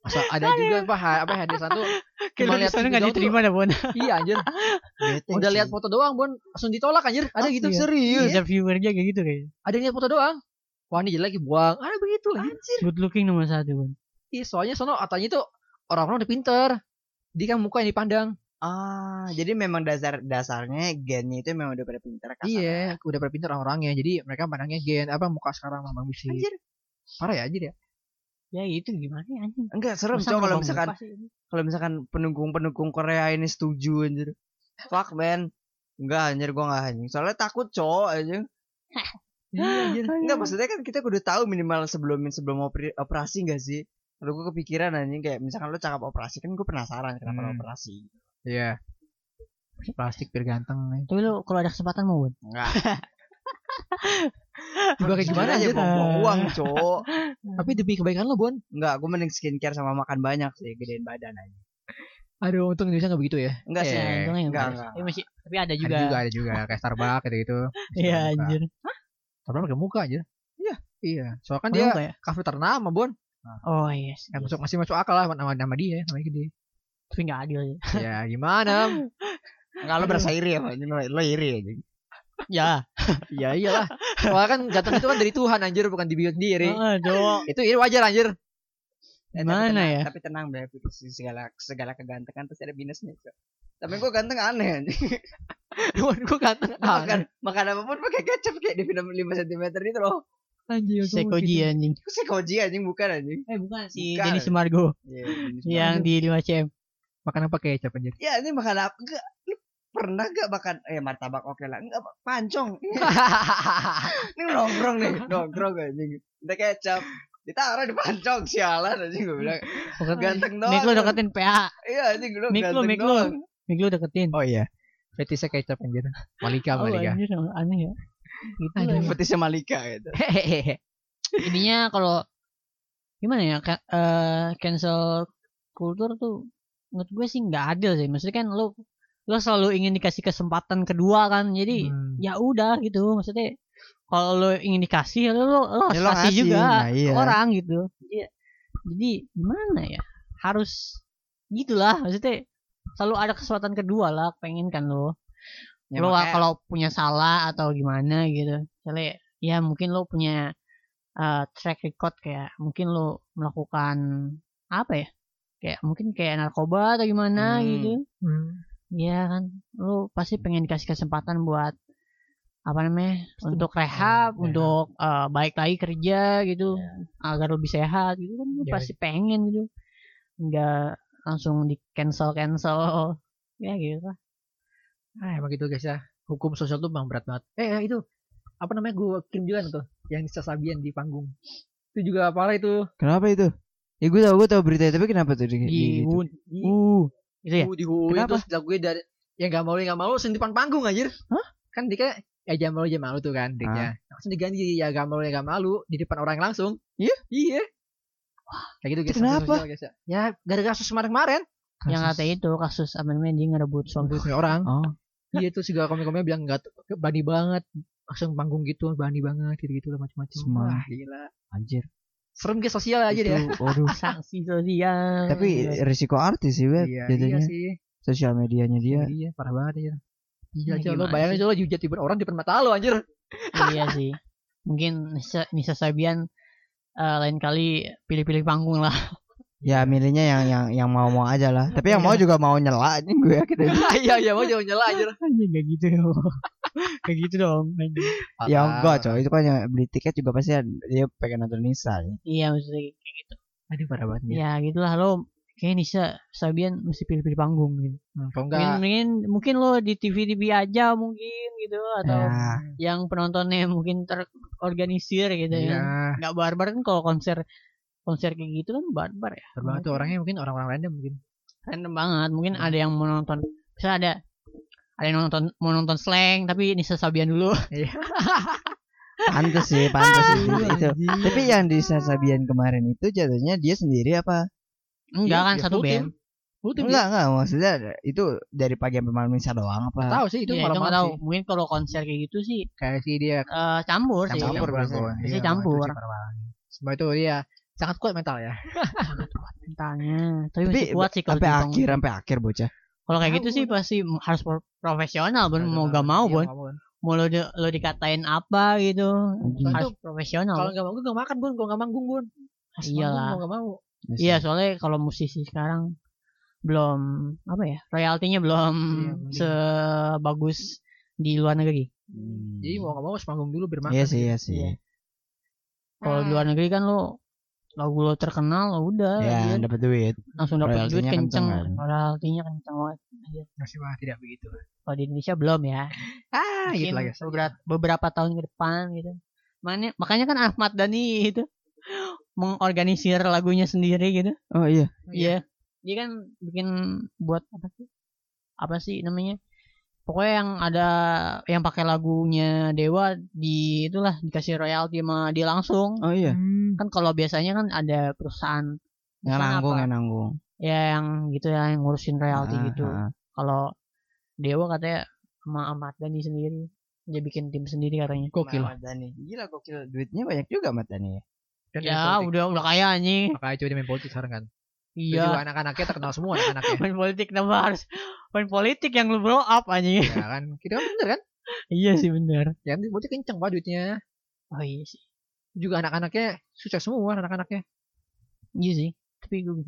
Masa ada juga apa apa hadir satu Cuma lihat sana video gak doang diterima dah Bon. iya anjir. Bete Udah lihat foto doang, Bon, langsung ditolak anjir. Ada gitu. iya. serius. Interviewer aja kayak gitu kayak. Ada yang lihat foto doang. Wah, ini jelek buang. Ada begitu anjir. Good looking nomor satu Bon. Iya, soalnya sono katanya tuh orang-orang udah pinter. Dia kan muka yang dipandang. Ah, jadi memang dasar dasarnya gennya itu memang udah pada pintar kasar. Iya, udah pada pinter orang-orangnya. Jadi mereka pandangnya gen apa muka sekarang sama bisi. Anjir. Parah ya anjir ya. Ya itu gimana ya anjing. Enggak serem coba kalau misalkan kalau misalkan pendukung-pendukung Korea ini setuju anjir. Fuck man. Enggak anjir gua enggak anjing. Soalnya takut cowok anjing. Iya. Enggak maksudnya kan kita kudu tahu minimal sebelum sebelum operasi enggak sih? Kalau gue kepikiran anjing kayak misalkan lo cakap operasi kan gue penasaran kenapa lo Hmm. operasi. Iya. Plastik biar ganteng nih. Tapi lu kalau ada kesempatan mau. Enggak. Kayak gimana aja buang uang cowok. Tapi demi kebaikan lo, Bon. Enggak, gue mending skincare sama makan banyak sih gedein badan aja. Aduh, untung Indonesia nggak begitu ya. Enggak sih. Eh, untungnya enggak, enggak. enggak. Tapi masih tapi ada juga. Ada juga, ada juga kayak Starbucks gitu gitu. Iya anjir. Starbucks pakai muka aja. Iya. Iya. Soalnya kan dia ya? kafe ternama, Bon. Oh iya. Ya, masuk masih masuk akal lah nama nama dia, namanya gede. Tapi enggak adil ya. ya gimana? Enggak lo berasa iri ya, lo iri aja. Ya. ya iyalah. Soalnya kan ganteng itu kan dari Tuhan anjir bukan dibikin sendiri. Cowok. Itu iri wajar anjir. Eh, tapi Gimana tenang- ya? Tapi tenang sih segala segala kegantengan pasti ada minusnya. Cok. Tapi gue ganteng aneh anjing. Cuman gue ganteng. makan makan apa pun pakai kecap kayak di film 5 cm itu loh. anjir. Sekoji anjing. Itu sih koji anjing bukan anjing. Eh bukan si Bukan. Denny Sumargo Iya, yang di 5 cm. Makan apa kecap anjir. Ya ini makan apa? Enggak. Lu pernah gak makan eh martabak oke lah. Enggak pancong. ini nongkrong nih, nongkrong anjing. Udah kecap ditaruh di pancong sialan anjing gue bilang ganteng doang. Mik lu deketin PA. Iya anjing lu Mik lu, mik lu. doang. Mik lu deketin. oh iya. Fetisnya kecap anjir. Malika Oh, Malika. anjir, aneh ya. Gitu lah. Aduh. Fetisnya Malika gitu. Hehehe. Intinya kalau gimana ya ka- eh, cancel culture tuh menurut gue sih nggak adil sih. Maksudnya kan lo lo selalu ingin dikasih kesempatan kedua kan. Jadi Hmm. ya udah gitu. Maksudnya kalau lo ingin dikasih lo lo, Ya lo kasih ngasih, juga nah iya. orang gitu. Jadi, jadi gimana ya? Harus gitulah maksudnya selalu ada kesempatan kedua lah pengen kan lo Ya, lo makanya- kalau punya salah atau gimana gitu misalnya ya mungkin lo punya uh, track record kayak mungkin lo melakukan apa ya kayak mungkin kayak narkoba atau gimana Hmm. gitu Hmm. Ya kan lo pasti pengen dikasih kesempatan buat apa namanya Pasti untuk rehab ya. untuk uh, baik lagi kerja gitu agar lebih sehat gitu kan lo Ya. pasti pengen gitu nggak langsung di cancel cancel ya gitu lah Ah, emang gitu guys ya. Hukum sosial tuh bang berat banget. Eh, eh, itu apa namanya gue kirim juga tuh yang Nisa Sabian di panggung. Itu juga apalah itu. Kenapa itu? Ya gue tau gue tau berita tapi kenapa tuh di, di gitu? Uh, gitu ya di, Hui Kenapa? terus dari yang gak mau yang gak mau langsung di depan panggung anjir. Hah? Kan dia ya jangan malu jangan malu tuh kan dia. Langsung diganti ya gak malu ya gak malu di depan orang langsung. Iya? Iya. Kayak gitu guys. Itu kenapa? sosial, guys, ya. ya gara-gara kasus kemarin-kemarin. yang kata itu kasus namanya dia ngerebut suami orang. Oh, iya tuh segala komen-komennya bilang nggak bani banget langsung panggung gitu bani banget gitu gitu lah macam-macam wah gila anjir. Serem guys sosial aja deh waduh. sanksi sosial. Tapi risiko artis sih, Web. iya, jadinya. iya sih. Sosial medianya dia. iya parah banget ya Ya, Iya aja lo bayangin aja lo di depan orang di depan mata lo anjir. Iya sih. Mungkin Nisa, Nisa Sabian eh, lain kali pilih-pilih panggung lah. Ya milihnya yang yang yang mau-mau aja lah. Tapi yang mau juga mau nyela aja gue yakin. Aja. iya iya mau jangan nyela anjir. Anjir kayak gitu kayak gitu dong anjir. ya enggak coy, itu kan yang beli tiket juga pasti dia pengen nonton Nisa. nih. iya maksudnya kayak gitu aduh parah banget ya. ya gitulah lo kayak Nisa Sabian mesti pilih-pilih panggung gitu Hmm, enggak mungkin mungkin lo di TV TV aja mungkin gitu atau Ya, yang penontonnya mungkin terorganisir gitu ya iya nggak barbar kan kalau konser konser kayak gitu kan barbar ya banget tuh orangnya mungkin orang-orang random mungkin random banget mungkin Hmm. ada yang mau nonton bisa ada ada yang nonton mau nonton slang tapi Nisa Sabian dulu pantes sih, pantes sih Iya, itu. anjing. Tapi yang di Sasabian kemarin itu jatuhnya dia sendiri apa? enggak Iya, kan iya, satu band team Enggak, enggak, maksudnya itu dari pagi sampai malam Nisa doang dia. apa? tahu sih itu Iya, itu malam tahu mungkin kalau konser kayak gitu sih kayak si dia eh, campur, sih Campur. Biasanya Iya, campur. semua itu dia sangat kuat mental ya mentalnya tapi, Tapi masih kuat sih kalau sampai akhir, sampai akhir bocah. Kalau kayak gitu sih pasti harus pro- profesional bon mau gak mau Iya, bon mau, mau lo di- lo dikatain apa gitu harus profesional kalau nggak manggung nggak makan bun kalau nggak manggung bun Iyalah. mau mau Iya, soalnya kalau musisi sekarang belum apa ya, royaltinya belum Iya, sebagus di luar negeri. Hmm. jadi mau nggak mau harus manggung dulu biar makan Iya sih, gitu. iya sih. Iya. Kalau di luar negeri kan lo lagu lo terkenal, lo udah Ya, dapat duit. langsung dapat duit kenceng, royaltinya kenceng banget. Masih mah tidak begitu Kalau di Indonesia belum ya. ah gitu Mungkin guys beberapa, beberapa tahun ke depan gitu. Makanya, makanya kan Ahmad Dhani itu mengorganisir lagunya sendiri gitu. Oh iya. Iya. Dia kan bikin buat apa sih? Apa sih namanya? Pokoknya yang ada yang pakai lagunya Dewa di itulah dikasih royalti sama dia langsung. Oh iya. Hmm. Kan kalau biasanya kan ada perusahaan Yang nanggung, apa? yang nanggung. ya yang gitu ya yang ngurusin royalti Ah, gitu. ah. Kalau Dewa katanya sama Ahmad Dhani sendiri dia bikin tim sendiri katanya. gokil Ahmad Dhani. Gila gokil. Duitnya banyak juga Ahmad Dhani ya. Ya politik. udah udah kaya anjing. makanya itu dia main politik sekarang kan Iya. juga anak-anaknya terkenal semua anak-anaknya Main politik kenapa harus main politik yang lu blow up anjing. ya kan kita kan bener kan iya sih bener. ya kan politik kenceng pak duitnya Oh iya sih. juga anak-anaknya sukses semua anak-anaknya Iya sih. Tapi gue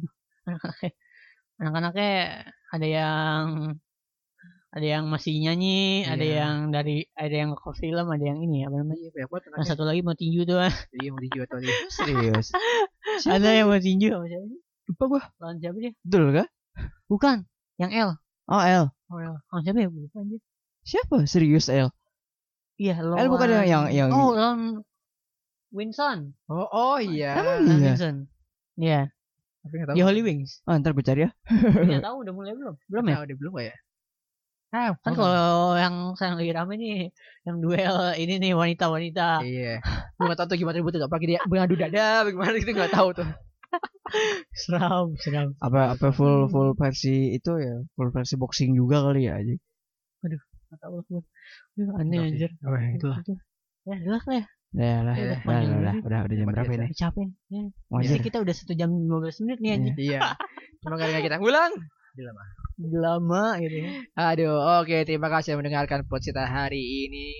anak-anaknya ada yang ada yang masih nyanyi, ada Iya. yang dari ada yang ke film, ada yang ini apa namanya? iya anaknya satu lagi mau tinju tuh. iya mau dijual tuh Serius. ada yang mau tinju apa sih? Lupa gua. Lawan siapa dia? Betul kah? Bukan, yang L. Oh L. Oh, L. Lawan siapa ya? Lupa anjir. Siapa? Serius L. Iya, lawan. L bukan yang yang yang Oh, lawan Winson. oh oh iya Emang iya. Winson. Iya, tapi nggak tahu di Holy Wings. Oh, ntar gue cari ya. Enggak tahu udah mulai belum? Belum ya? Nah, udah belum gak ya Ah, Kan kalau yang sekarang lagi rame nih, yang duel ini nih wanita-wanita. Iya. Gue gak tau tuh gimana ributnya. Apakah dia mengadu dada, bagaimana gitu gak tahu tuh. Seram, seram. Apa apa full full versi itu ya, full versi boxing juga kali ya aja. Gak tau lah gue. Aduh, Aneh Oke. anjir. Oh, itulah. Itu. Ya, udah lah ya. Ya lah, Udah, udah, panjang udah, udah, udah, udah jam berapa ini? Capek. Ya. Wajar. Jadi kita udah satu jam 15 menit nih anjing. Iya. Cuma gara-gara kita ngulang. Lama gitu ya. Aduh, oke. Terima kasih mendengarkan podcast kita hari ini.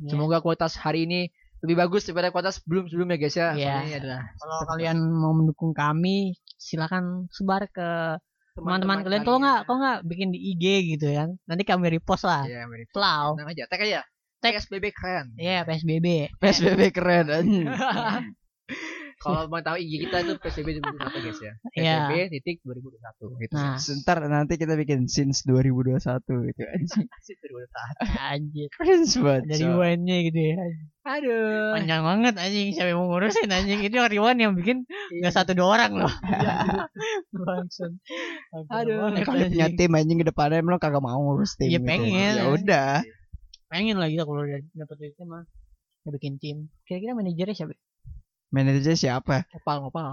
Ya. Semoga kualitas hari ini lebih bagus daripada kualitas sebelum-sebelumnya guys ya. Iya. Ini adalah Kalau kalian mau mendukung kami, silakan sebar ke teman-teman kalian. Kalau nggak, kalau nggak bikin di IG gitu ya. Nanti kami repost lah. Iya, mirip. Plau. Tenang aja, tag aja. Tag SBB keren. Iya, PSBB. PSBB keren. Kalau mau tahu IG kita itu PSBB 2021 guys ya. Iya. PSBB titik 2021 gitu. Nah, Sebentar nanti kita bikin since 2021 gitu anjing. Asik 2021. anjir. Keren banget. Dari rewind-nya gitu ya. Aduh. Panjang banget anjing. Siapa yang mau ngurusin anjing. Itu rewind yang bikin nggak satu dua orang loh. Bangsat. Aduh, banget, Kalau punya anjing. tim anjing ke depannya emang lo kagak mau ngurus tim. Iya, gitu. pengen. Ya udah. Pengen lah gitu kalau udah dapet duitnya mah. Ya bikin tim. Kira-kira manajernya siapa? Manajernya siapa? Ngopal, ngopal.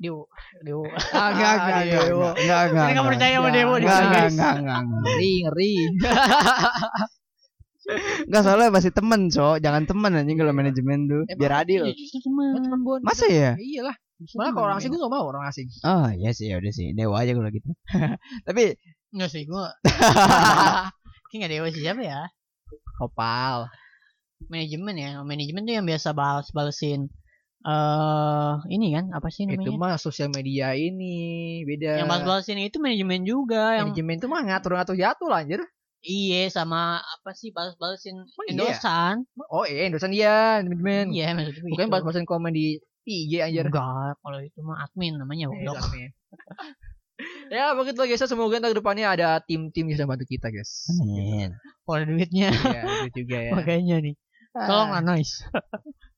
Dewo. Dewo. Ah, enggak, enggak, enggak, enggak, enggak, enggak. Saya nggak percaya sama enggak. Dewo di Enggak, sini, enggak, enggak, enggak, enggak. Ngeri, ngeri. Enggak soalnya masih temen, so jangan temen anjing kalau manajemen tuh, biar adil. Iya. Ya. Masa ya? Iyalah. Malah kalau orang asing ya. gue gak mau orang asing. Oh, iya sih, ya udah sih. Dewa aja kalau gitu. Tapi Enggak sih, gua. Kayaknya nggak Dewa sih siapa ya? Kopal. Manajemen ya. Manajemen tuh yang biasa balas-balesin eh ini kan apa sih Itu namanya? mah sosial media ini beda. Yang balas-balesin itu manajemen juga yang manajemen itu mah ngatur-ngatur jatuh lah anjir. Iya sama apa sih balas-balesin Oh, iya? endosan. Oh iya, dia manajemen. Iya, maksud gue Bukan itu. bahas-bahasan komen di IG anjir. Enggak, kalau itu mah admin namanya Eh, bodoh. admin. ya begitu lah guys semoga ntar ke depannya ada tim-tim yang bisa bantu kita guys Amin. Kalau ada duitnya Iya itu juga ya makanya nih. Tolonglah noise.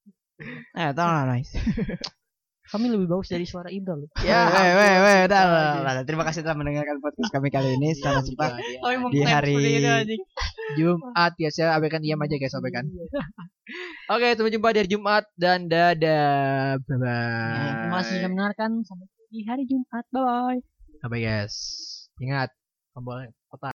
Eh, tolong nice. Kami lebih bagus dari suara Ibra loh. Ya, weh, weh, weh, udah. Terima kasih telah mendengarkan podcast kami kali ini. Selamat jumpa Oh, emang Di hari-. Jumat ya saya abaikan diam aja guys abaikan Oke sampai jumpa dari Jumat dan dadah bye bye Ya, terima kasih sudah mendengarkan sampai di hari Jumat. Bye bye. bye bye guys ingat tombol kotak